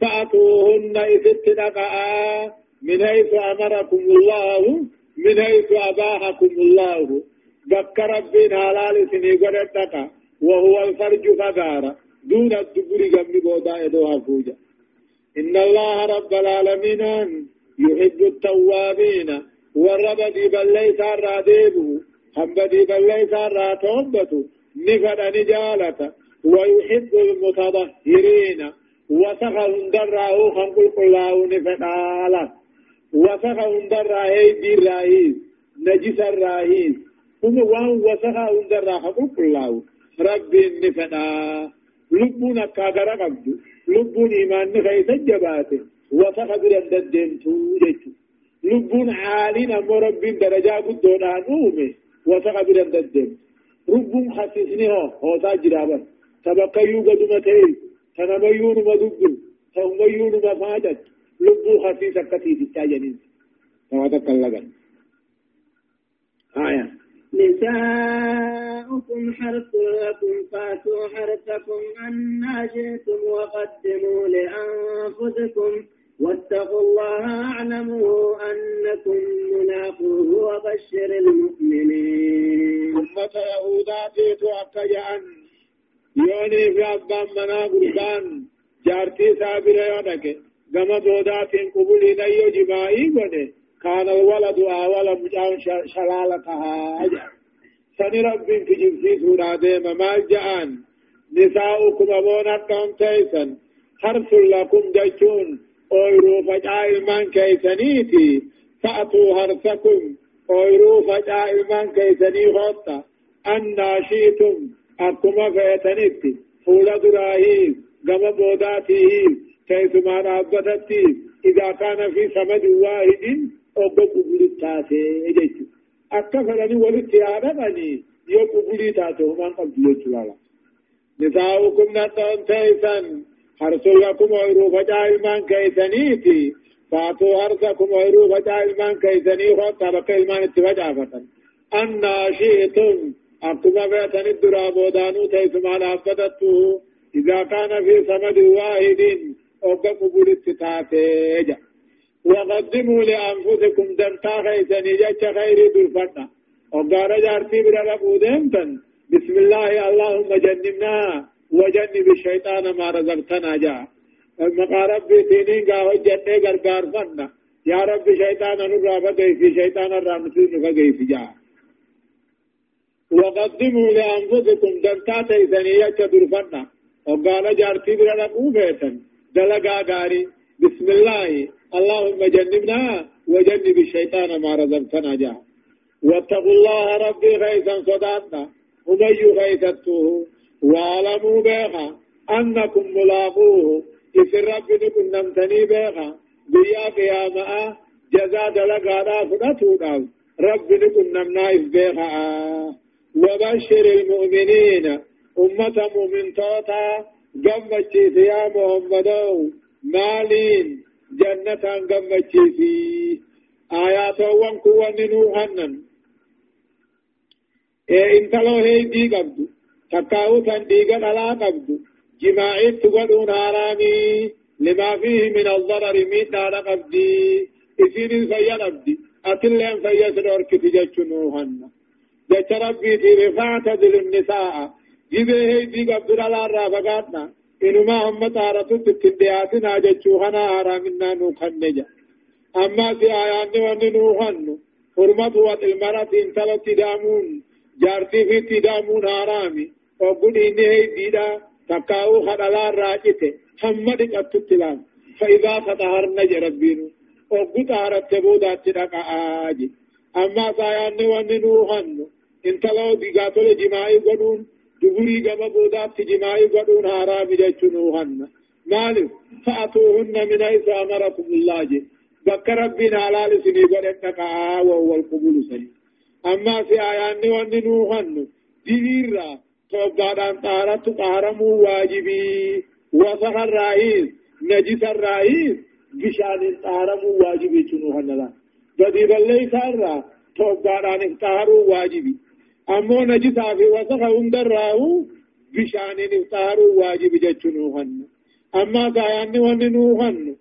فأتوهن إذ دقاء من حيث أمركم الله من حيث أباحكم الله. بك ربنا حلال سني قد وهو الفرج فقار. دون الدبر قبل قودا يدوها فوجا إن الله رب العالمين يحب التوابين. والرب دي بل ليس الراديبه حمدي بل ليس الراتوبة. نفد نجالة. ويحب المتطهرين. وسخهم دراه خنقل قلاه نفدالا وسخهم دراه هيدي الرئيس نجس الرئيس هم وان وسخهم دراه خنقل قلاه ربي نفدا لبون كاغرا قبض لبون إيمان نخيس الجبات وسخ برد الدنتو جيتو لبون عالين أمو ربي درجة قدودان أومي وسق بدن ددم ربهم خسسني هو هو تاجرابا تبقيو قدما تي تنميون مدبل تنميون مفاجت لبو خسيس كتي تتاجنين كما تكلغن آية. نساؤكم حرث لكم فاتوا حرثكم أنا جئتم وقدموا لأنفسكم. واتقوا الله اعلموا أنكم ملاقوه وبشر المؤمنين. أمة يهودا تيتو أكجأن يوني في أبان منا قربان جارتي سابرة يونك كما بودات قبولي نيو جماعي قده. كان الولد أول مجاون شلالتها أجا سني رب في جنسي سورة ديما ما جأن. نساؤكم أبونا كم تيسن. حرث لكم جيشون اويرو فجاء إلمان كيسنيتي فأتوا هرسكم. اويرو فجاء إلمان كيسني غطا أن شئتم أكما فيتنيتي فولا دراهيز قم بوداتيه كيسما رابطتي إذا كان في سمد واحد أو بقبل التاسي أكفلني ولتيادنني يقبلي تاتو من قبل يجلالا نساؤكم نتون تيسن حرسو لكم ويرو فجائل من كيسنيتي فاتوا حرسكم ويرو فجائل من كيسني خط بقى إلمان اتفجافة أن شئتم أكما بيتن الدرابو دانو تيسما لابدته إذا كان في سمد واحد أبقى قبول التتاتيجا وقدموا لأنفسكم دمتا خيسني جاك خير دلفتا جارتي بلا ربو دمتن بسم الله اللهم جنبنا وجنب الشيطان ما رزقتنا جا. مقا ربي تينين قاوة جنة غرقار فنا. يا رب شيطان فقه في شيطان الرامسين فقه في جا. وقدموا لأنفسكم دمتا جاك دلفتا وقال جارتي ربو بيتن دلقا قاري بسم الله اللهم جنبنا وجنب الشيطان ما رزقتنا جاء واتقوا الله ربي غيثا صداتنا ومي غيثته واعلموا بها أنكم ملاقوه. إذ رب نكن نمتني بها بيا قيامة جزاء دلقانا فنتونا رب نكن نمنايف بها وبشر المؤمنين أمة مؤمن توتا. قمت يا محمد مالين جنة قمتشي في آيات وانكو نوحنن إيه انت لو هي دي قبضو تكاو كان ديغا لا قبضو جماعي تقولون حرامي لما فيه من الضرر ميت على قبدي إسين الفيا قبدي أتلين فيا سنور كتجج نوحنن جج ربي في رفعت دل هي دي قبضو لا رافقاتنا إنما هم تارة تتندياتنا جتشوهنا آرامنا نوخنجا أما في آيان وان نوخن حرمت وات المرأة انتلت تدامون جارتي في تدامون آرامي وقل إني هي ديدا تقاو خدلا راجته حمد قتتلان فإذا فتحرن جربينو وقل تهرت تبودات تدقى آجي أما في آيان وان نوخن انتلو ديقاتل جماعي قدون دبري قبا بودات جماعي قدون حرام جتشنوهن مالف فأتوهن من حيث أمركم الله جي بك ربنا على سني قدن وهو القبول سني أما في آيان وان نوهن ديرا توبادان طارت طارمو واجبي وصح الرئيس نجس الرئيس بشان طارمو واجبي تنوهن لا بدي بلي سارا توبادان طارو واجبي أمو نجسا في وسخ هندراو بشان نفتار واجب جتشنوهن أما كايان وننوهن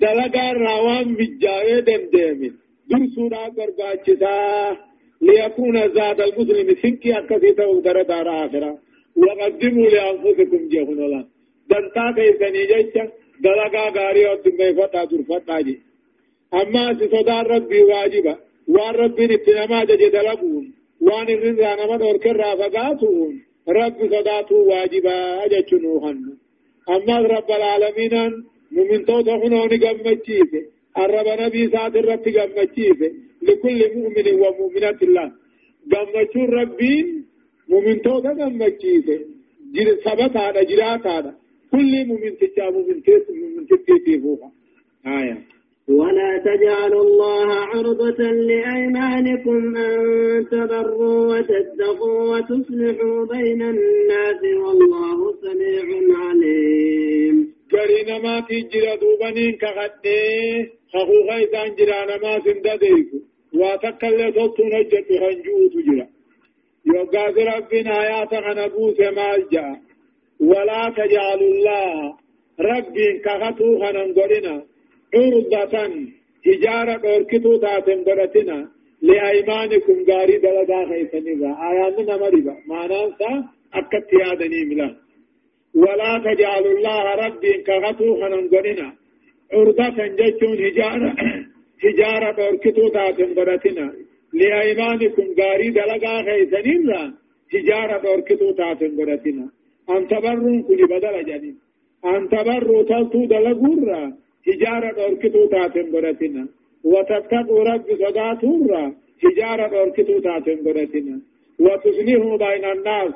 دلقا روان بجاوه دمدمين درسونا قرباچتا ليكون زاد المسلم سنكي أكثي توقر دار آخرة. وقدموا لأنفسكم جهن الله. دنتا كيسني جيشا دلقا غاري ودمي فتا درفتا جي. أما سصدار ربي واجبا. وان ربي نتنما جج دلقون وان الرزا نما دوركر رافقاتون رب صداتو واجبا أجتنوهن أما رب العالمين ممن توتا هنوني قمتشيسي الرب نبي سات الرب قمتشيسي لكل مؤمن ومؤمنة الله قمتشون ربين ممن توتا قمتشيسي جل سبت هذا جرات هذا كل مؤمن تجا مؤمن تيس مؤمن تيس آية ولا تجعلوا الله عرضة لأيمانكم أن تبروا وتتقوا وتصلحوا بين الناس والله سميع عليم. قرين ما تجرى دوبنين كغدي خخو خيسان جرى نما سندديكو واتكال صوت نجت هنجو تجرى يوغاز ربنا آيات غنبوس مالجا. ولا تجعلوا الله ربي كغتو غننقرنا عرضة إجارة أركتو تاتم برتنا لأيمانكم غاري دلدا خيسنبا آياتنا مريبا معنى سا أكت يادني ملا ولا تجعلوا الله ربي كغتو خننقننا عرضة جتون هجارة هجارة أركتو تاتم برتنا لأيمانكم غاري دلدا خيسنبا هجارة أركتو تاتم برتنا أن كل بدل جنين أن تلتو دلقورا هجارة أركتو تاتن برتنا وتتقوا رب صداتورا هجارة أركتو تاتن برتنا وتصلحوا بين الناس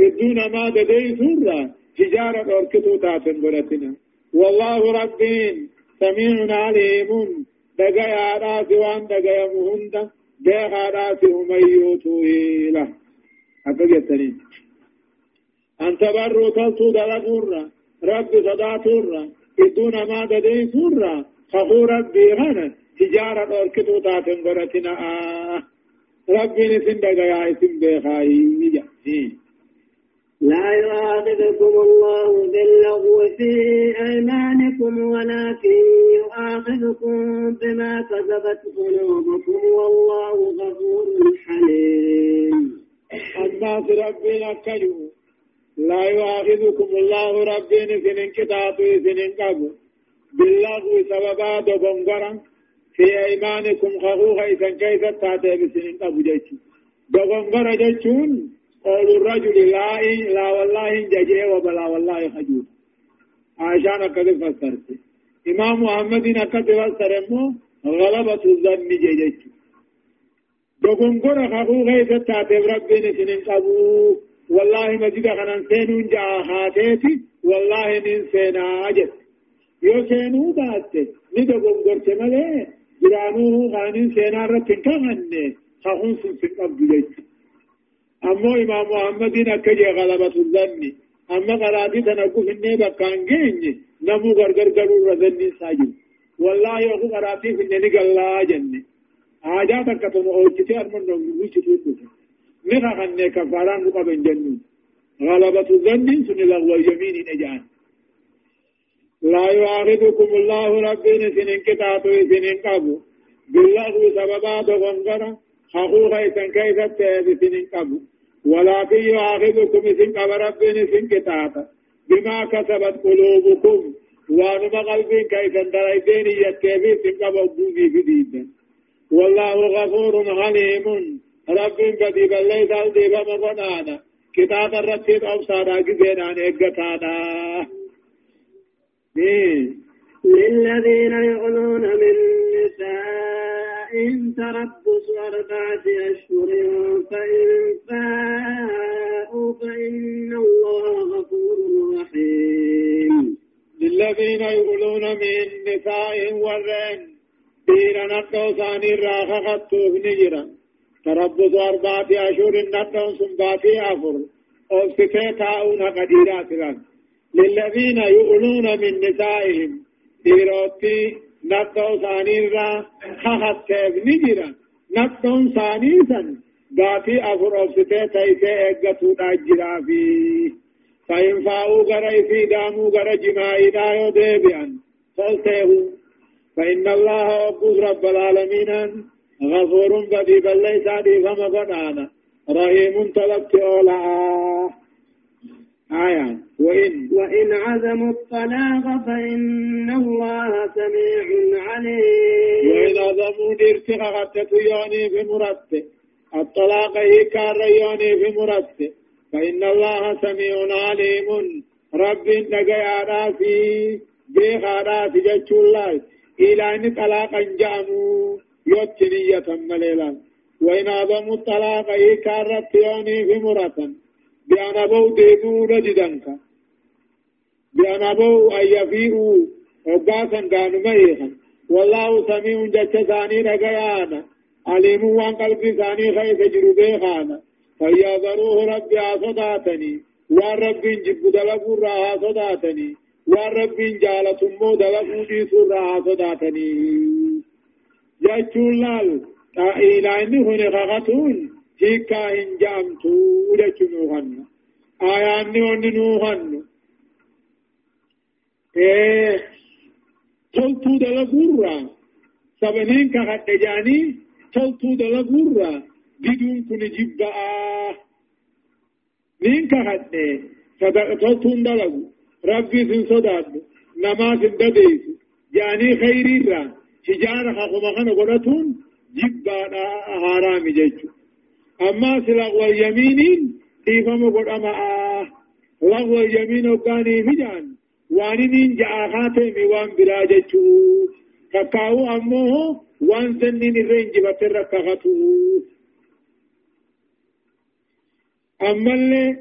الدون ما دديتورا هجارة أركتو تاتن برتنا والله ربين سميع عليم دقيا راس وان دقيا مهند بيخا راسه من يوتو له أكد يتنين أن تبروا تلتو دلقورا رب صداتورا إدون ما ددين سورا خخو ربي غنى. تجارة أركتو تاتن قرتنا آه. ربي نسن دقيا اسم بيخاي لا يؤاخذكم الله باللغو في أيمانكم ولكن يؤاخذكم بما كسبت قلوبكم. والله غفور حليم. الناس ربنا كجو لا يؤاخذكم الله ربنا سنين كتاتو سنين قبو باللغو سببا دبنغرا في أيمانكم خخوخا إذا كيف تأتي بسنين قبو جيتي دبنغرا جيتون قول الرجل لا لا والله ججئ وبلا والله خجول. عشان كذا فسرت. إمام محمد كذا فسر غلبة الظن جيجت دوغونغورا خاخو غيث تاتيب ربين سنين قبو والله مجد خنان سينون جا خاتيتي والله نين سينا أجت. يو سينو باتي. ندو غونغور تمالي جرانو خانين سينا رتن كغني خاخون سنسن قبو جيجت أمو إمام محمد أكجي غلبة الظن أما قراتي تنقف إني بكان جيني نمو غرغر غرور رذني ساجو والله يوخو قراتي في إني قلا جنة آجات كتن أوجتي أرمن نوغي وشتوت نخا خنة كفاران نقبن جنة غلبة الظن سن لغو يمين نجان لا يعاقبكم الله ربين سنين كتاتو سنين قبو باللغو سببا دغنغرا حقوق إذن كيف تبسنين قبو ولكن يؤاخذكم إذن قبل ربين إذن كتابا بما كسبت قلوبكم وانما قلبين كيف اندريتين يتكيفي إذن قبل بوذي في والله غفور حليم رب بدي بلي دال ديبا مغنانا كتاب الرتيب أبصارا قزينان إقتانا للذين يؤلون من نسائهم تربص أربعة أشهر فإن فاءوا فإن الله غفور رحيم. للذين يؤلون من نسائهم والرين. دينا نقو ثاني راخ خطوف نجرا تربص أربعة أشهر نقو سنباتي أفر أو ستة قديرات للذين يؤلون من نسائهم. ديروتي نقو ثاني را خخطيب نجرا نقو ثاني سن. غاتي أفر أفسته تيسي اگتو ناجرا في فإن فاو غري في دامو غر جماعي دايو ديبيان فلته فإن الله أقوز رب العالمين غفور بدي بل ليس فما قنانا رحيم تلقي أولا آية وإن وإن عزموا الطلاق فإن الله سميع عليم. وإن عزموا ديرتها غتت يوني في مرتب الطلاق هي كار يوني في مرتب فإن الله سميع عليم. رب نجا راسي بيخا راسي جتش الله. إلى أن طلاقا جاموا. يوتنية مليلا. وإن عزموا الطلاق هي كار يوني في مرتب بأن أبو ديدو نجدنك. بأن أبو أن يفيئوا وقاسا كانوا ميخا والله سميع جتش ثاني رقيانا عليم وان قلبي ثاني خيف جربي خانا فياذروه ربي صداتني وان ربي جب دلقوا راها صداتني. وان ربي جالة دلقوا ديسوا راها صداتني. جتشون لال إلى إني هنا خغتون هيكا إن جامتو لجنوهن آياني وننوهن إيه تلتو دلقورا سبنين كخد جاني تلتو دلقورا بدون كن جبا. نين كخد تلتو دلقو ربي سن صداد نما سن دديس جاني خيري را. تجارة خاقما خنا قراتون جبا حرامي جيجو أما سلغو اليمين ديفم قد أما آه لغو اليمين وكاني مجان وانين جاءخاتي ميوان براجتو كاكاو أمه وان سنين الرنج بطر كغتو أما اللي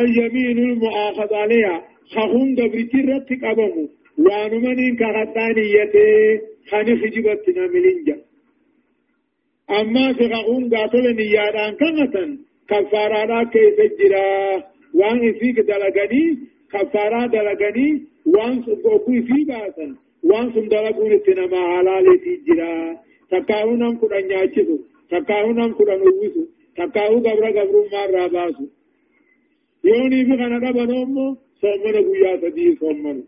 اليمين المؤاخذ عليها خخون دبرتي رتك أبمو وانمنين كغتانيته خاني خجبتنا ملنجا أما سقاهم قاتل نيادان كمتن كفارا كيف جرا وان إفيك دلقني كفارا دلقني وان سقوكو في باسن وان سم دلقون اتنما حلالي في جرا تكاهو نم كنا نياچسو تكاهو نم كنا نووسو تكاهو قبر قبر مار راباسو يوني خنا دبنومو صومنا قويا سدي صومنا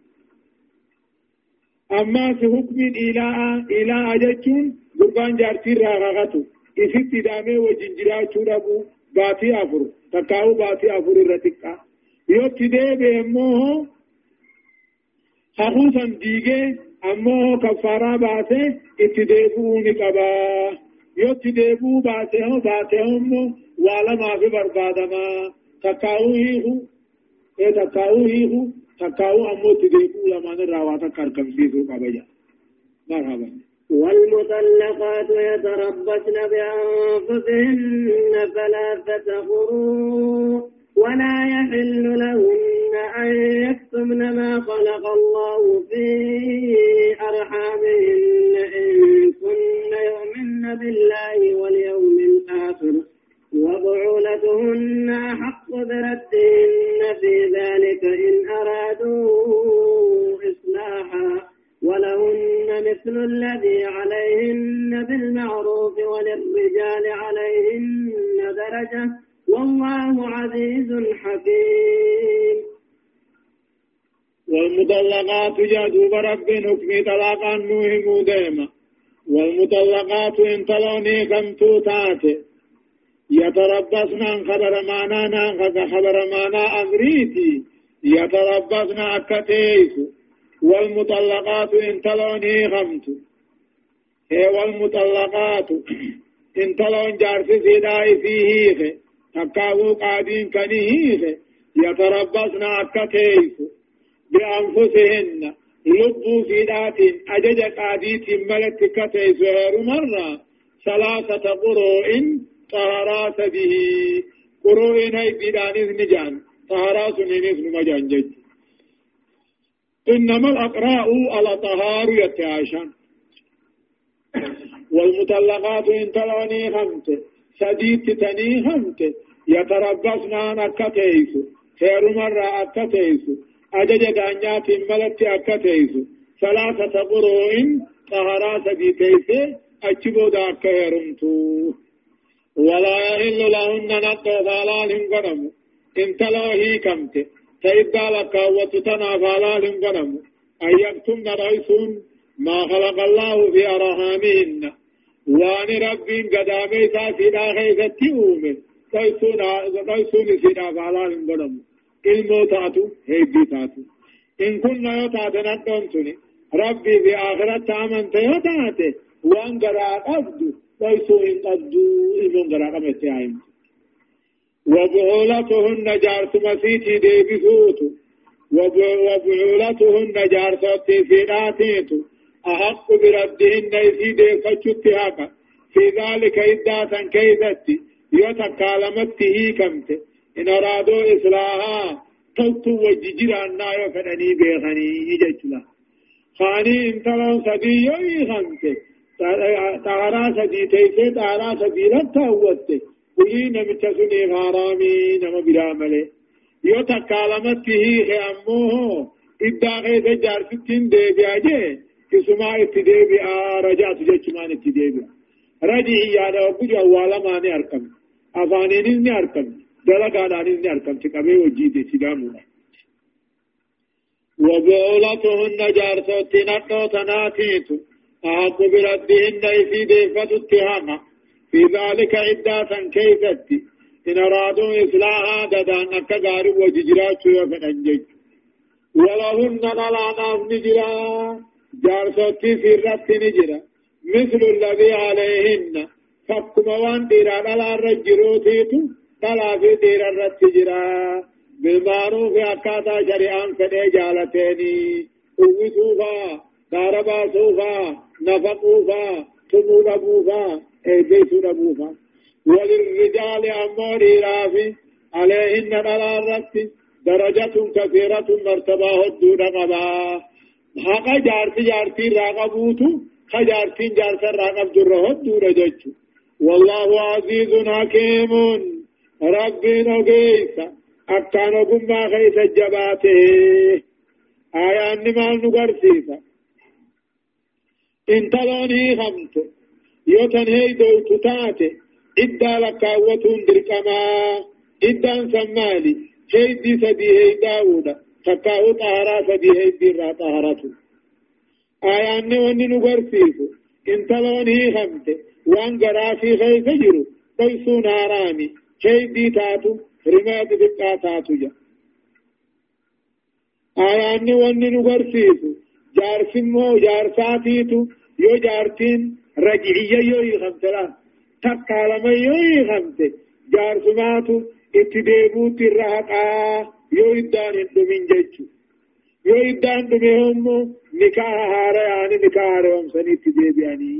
أما في حكم إلاء إلاء جتون قربان جارتي راغاتو إفت دامي وجنجرا چورابو باتي أفر تكاو باتي أفر الرتقا يو تدي بيموه خصوصا ديگه أموه كفارا باتي اتديبو نقبا يو تديبو باتي هم باتي هم والا ما في بربادما تكاو هيهو إيه تكاو هيهو تكاو أمو تديبو لما نراواتا كركم سيسو قبجا مرحبا والمطلقات يتربصن بأنفسهن ثلاثة قروء ولا يحل لهن أن يكتمن ما خلق الله في والمطلقات ان تلوني كم توتاتي يتربصن عن خبر معنا نان خبر معنا أمريتي. يتربصن أكتيس. والمطلقات إن تلوني غمت. هي والمطلقات إن تلون جارس سيداي فيه تكاو قادين كنيه يتربصن أكتيس. بأنفسهن. لبوا سيدات أجج قاديت ملت كتيس غير مرة ثلاثة قروء طهارات به. قروئين هاي بيدانيز نجان طهارات نينيز نمجان جج. إنما الأقراء على طهار يتعاشان والمطلقات إن تلوني خمت سديد تني خمت يتربصن أكتيس خير مرة أكتيس أجج دانيات ملت أكتيس ثلاثة قروء طهارات بيتيس أجبو داك يرمتو ولا يحل لهن نطو فالال قدم إن تلوهي كمت تيدا لك وتتنا فالال قدم أن يكتمن رئيسون ما خلق الله في أرحامهن وان رب قدامي ساسنا خيزتي أومن رئيسون سنا فالال قدم heeddii taatu in kunna yoo taate nadhoomtuni rabbii fi akhiratti amante yoo taate waan garaa qabdu ليسوا إن قدوا إمون قراءة متعين وبعولتهن جارت مسيتي ديبسوت وبعولتهن جارت تفيداتيت أحق بردهن إسي ديفتشتهاك في ذلك إداتا كيدتي يتكالمت هيكمت إن أرادوا إصلاحا تلتو وججرانا يفنني بيخني يججلا خاني انتلون سديو يخمتك طهارا سدي تيسي طهارا سدي رتا هوته وجي نمچا سني غارامي نم بلا ملي يو تكالمته هي امه إدا غيث جارستين دي بياجي كسما اتدي بيا رجعت جيشمان اتدي بيا رجعي يانا وقجا والا ماني أركم أفانين ني أركم دلقا دانين ني أركم تكبه وجيدي سدامنا وبعولتهن جارتوتين أتو تناتيتو أحق بردهن في ديفة اتهاما في ذلك عدة كيفتي إن أرادوا إصلاحا ددان أكا غارب وججرات وفن أنجج ولهن نلاناف نجرا جارسوتي في الرت نجرا مثل الذي عليهن فكما وان ديرا نلا رجروتيتو نلا في ديرا الرت جرا بالمعروف أكاتا شريعان فدي جالتيني أوسوفا داربا سوفا نفقوفا تمودبوفا ايديتودبوفا وللرجال أمور رافي عليهن الأرات درجة كثيرة مرتبة هدود قبا حقا جارتي جارتي راقبوتو خجارتين جارتا راقب جر هدود ججو والله عزيز حكيم ربي نقيس أكان قم خيس الجباته آيان نمال نقرسيسا انتلوني خمت يوتن هي دوت تاتي إدى لكاوتون دركما إدى سمالي هيدي سدي هي داودا تكاو طهرا سدي هيدي را طهرته آيان وني نقرسيسو انتلوني خمت وان قرافي خيس جرو بيسو نارامي هيدي تاتو رماد بقا تاتو جا. آيان وني نقرسيسو جارسين مو جارساتيتو يو جارتين رجعية يو يخمتلا تقالما يو يخمت جارسماتو اتديبوت الرهقا يو إدان اندومين جيجو يو إدان دومي نكاح هارا يعني نكاح هارا ومسان اتديب يعني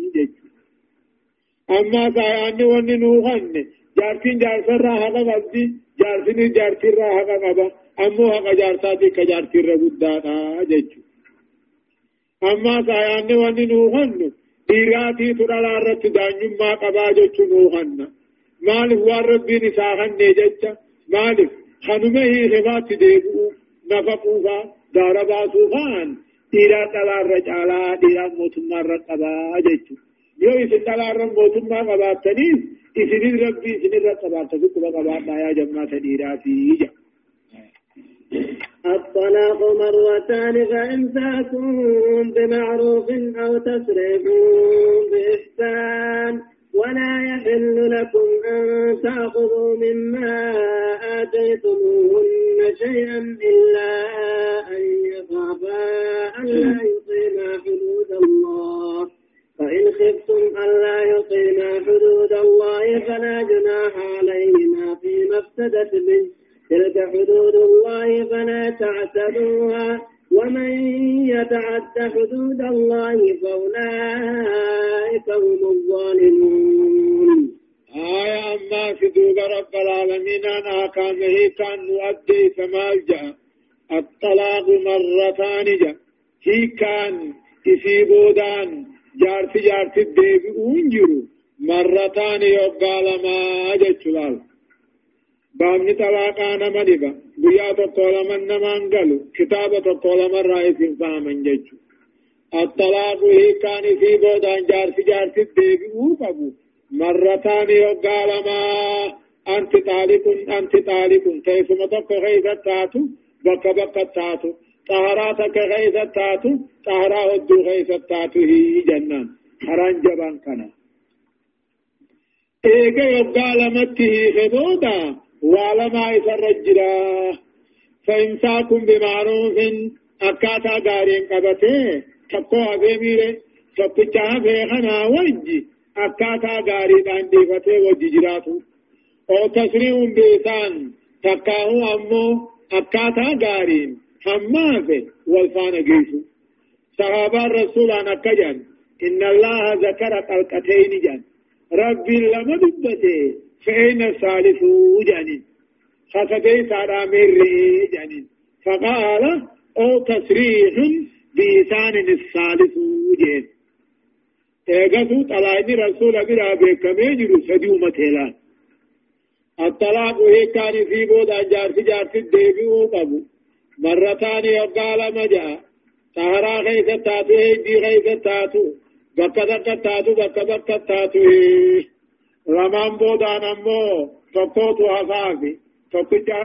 أما سايان وني نوخن جارتين جارسن راهقا قبدي جارسين جارتين راهقا قبا أمو حقا جارساتي كجارتين ربودانا جيجو أما سايان dhiiraatii tudhala irratti daanyummaa qabaa jechuu nuuhanna maaliif waan rabbiin isaa hannee jecha maaliif kanuma hiikimaatti deebi'u nafa quufaa gaara baasuu fa'an dhiiraa dhalaarra caalaa dhiiraa mootummaarra qabaa jechuu yoo isin dhalaarra mootummaa qabaattaniif isinis rabbii isinirra qabaatta sukkuma qabaadhaa yaa jammaata dhiiraatii jedha الطلاق مرتان فإمساك بمعروف أو تسريح بإحسان ولا يحل لكم أن تأخذوا مما آتيتموهن شيئا إلا أن يخافا ألا يقيما حدود الله فإن خفتم ألا يقيما حدود الله فلا جناح عليهما فيما افتدت به. تلك حدود الله فلا تعتدوها. ومن يتعد حدود الله فأولئك هم الظالمون. آية أما دوب رب العالمين أنا كان هي كان نؤدي كما جاء الطلاق مرتان جاء هي كان تسيبودان. جارتي جارتي ديبي أنجرو مرتان يقال ما جتلال بابني طلاقا نما دبا بيا تقول من نمان قالوا كتابة تقول من رئيس فامن ججو الطلاق هي كان في بودان جارسي جارسي ديبي وقبو مرتان يقال ما أنت طالق أنت طالق كيف متق غيث تاتو بك بك تاتو طهراتك غيث تاتو طهرا ودو غيث تاتو هي جنان حران جبان كنا إيجا يقال متي خبودا ولما يسرجرا فإمساكم بمعروف أكاتا غارين قبته تقو أبيمير تقو بيخنا وجي أكاتا غارين عندي فتي وجي أو تسريهم بإسان تقاهو أمو أكاتا غارين حمافه والفان جيسو. صحابة الرسول أنا كجن إن الله ذكر قلقتين جن ربي لما دبته فأين الثالث جانين خسدي سارا مري جانين فقال أو تصريح بإسان الثالث جين ايغسو طلاقي رسول برا بكمي جرو سديو متهلا الطلاق هي كان في بود أجار في جار في الدبيو قبو مرتان يقال مجا طهرا غيث تاتو هيدي غيث تاتو بكا بكا تاتو بكا بكا تاتو lamaan boodaan ammoo tokkootu hasaafi tokkicha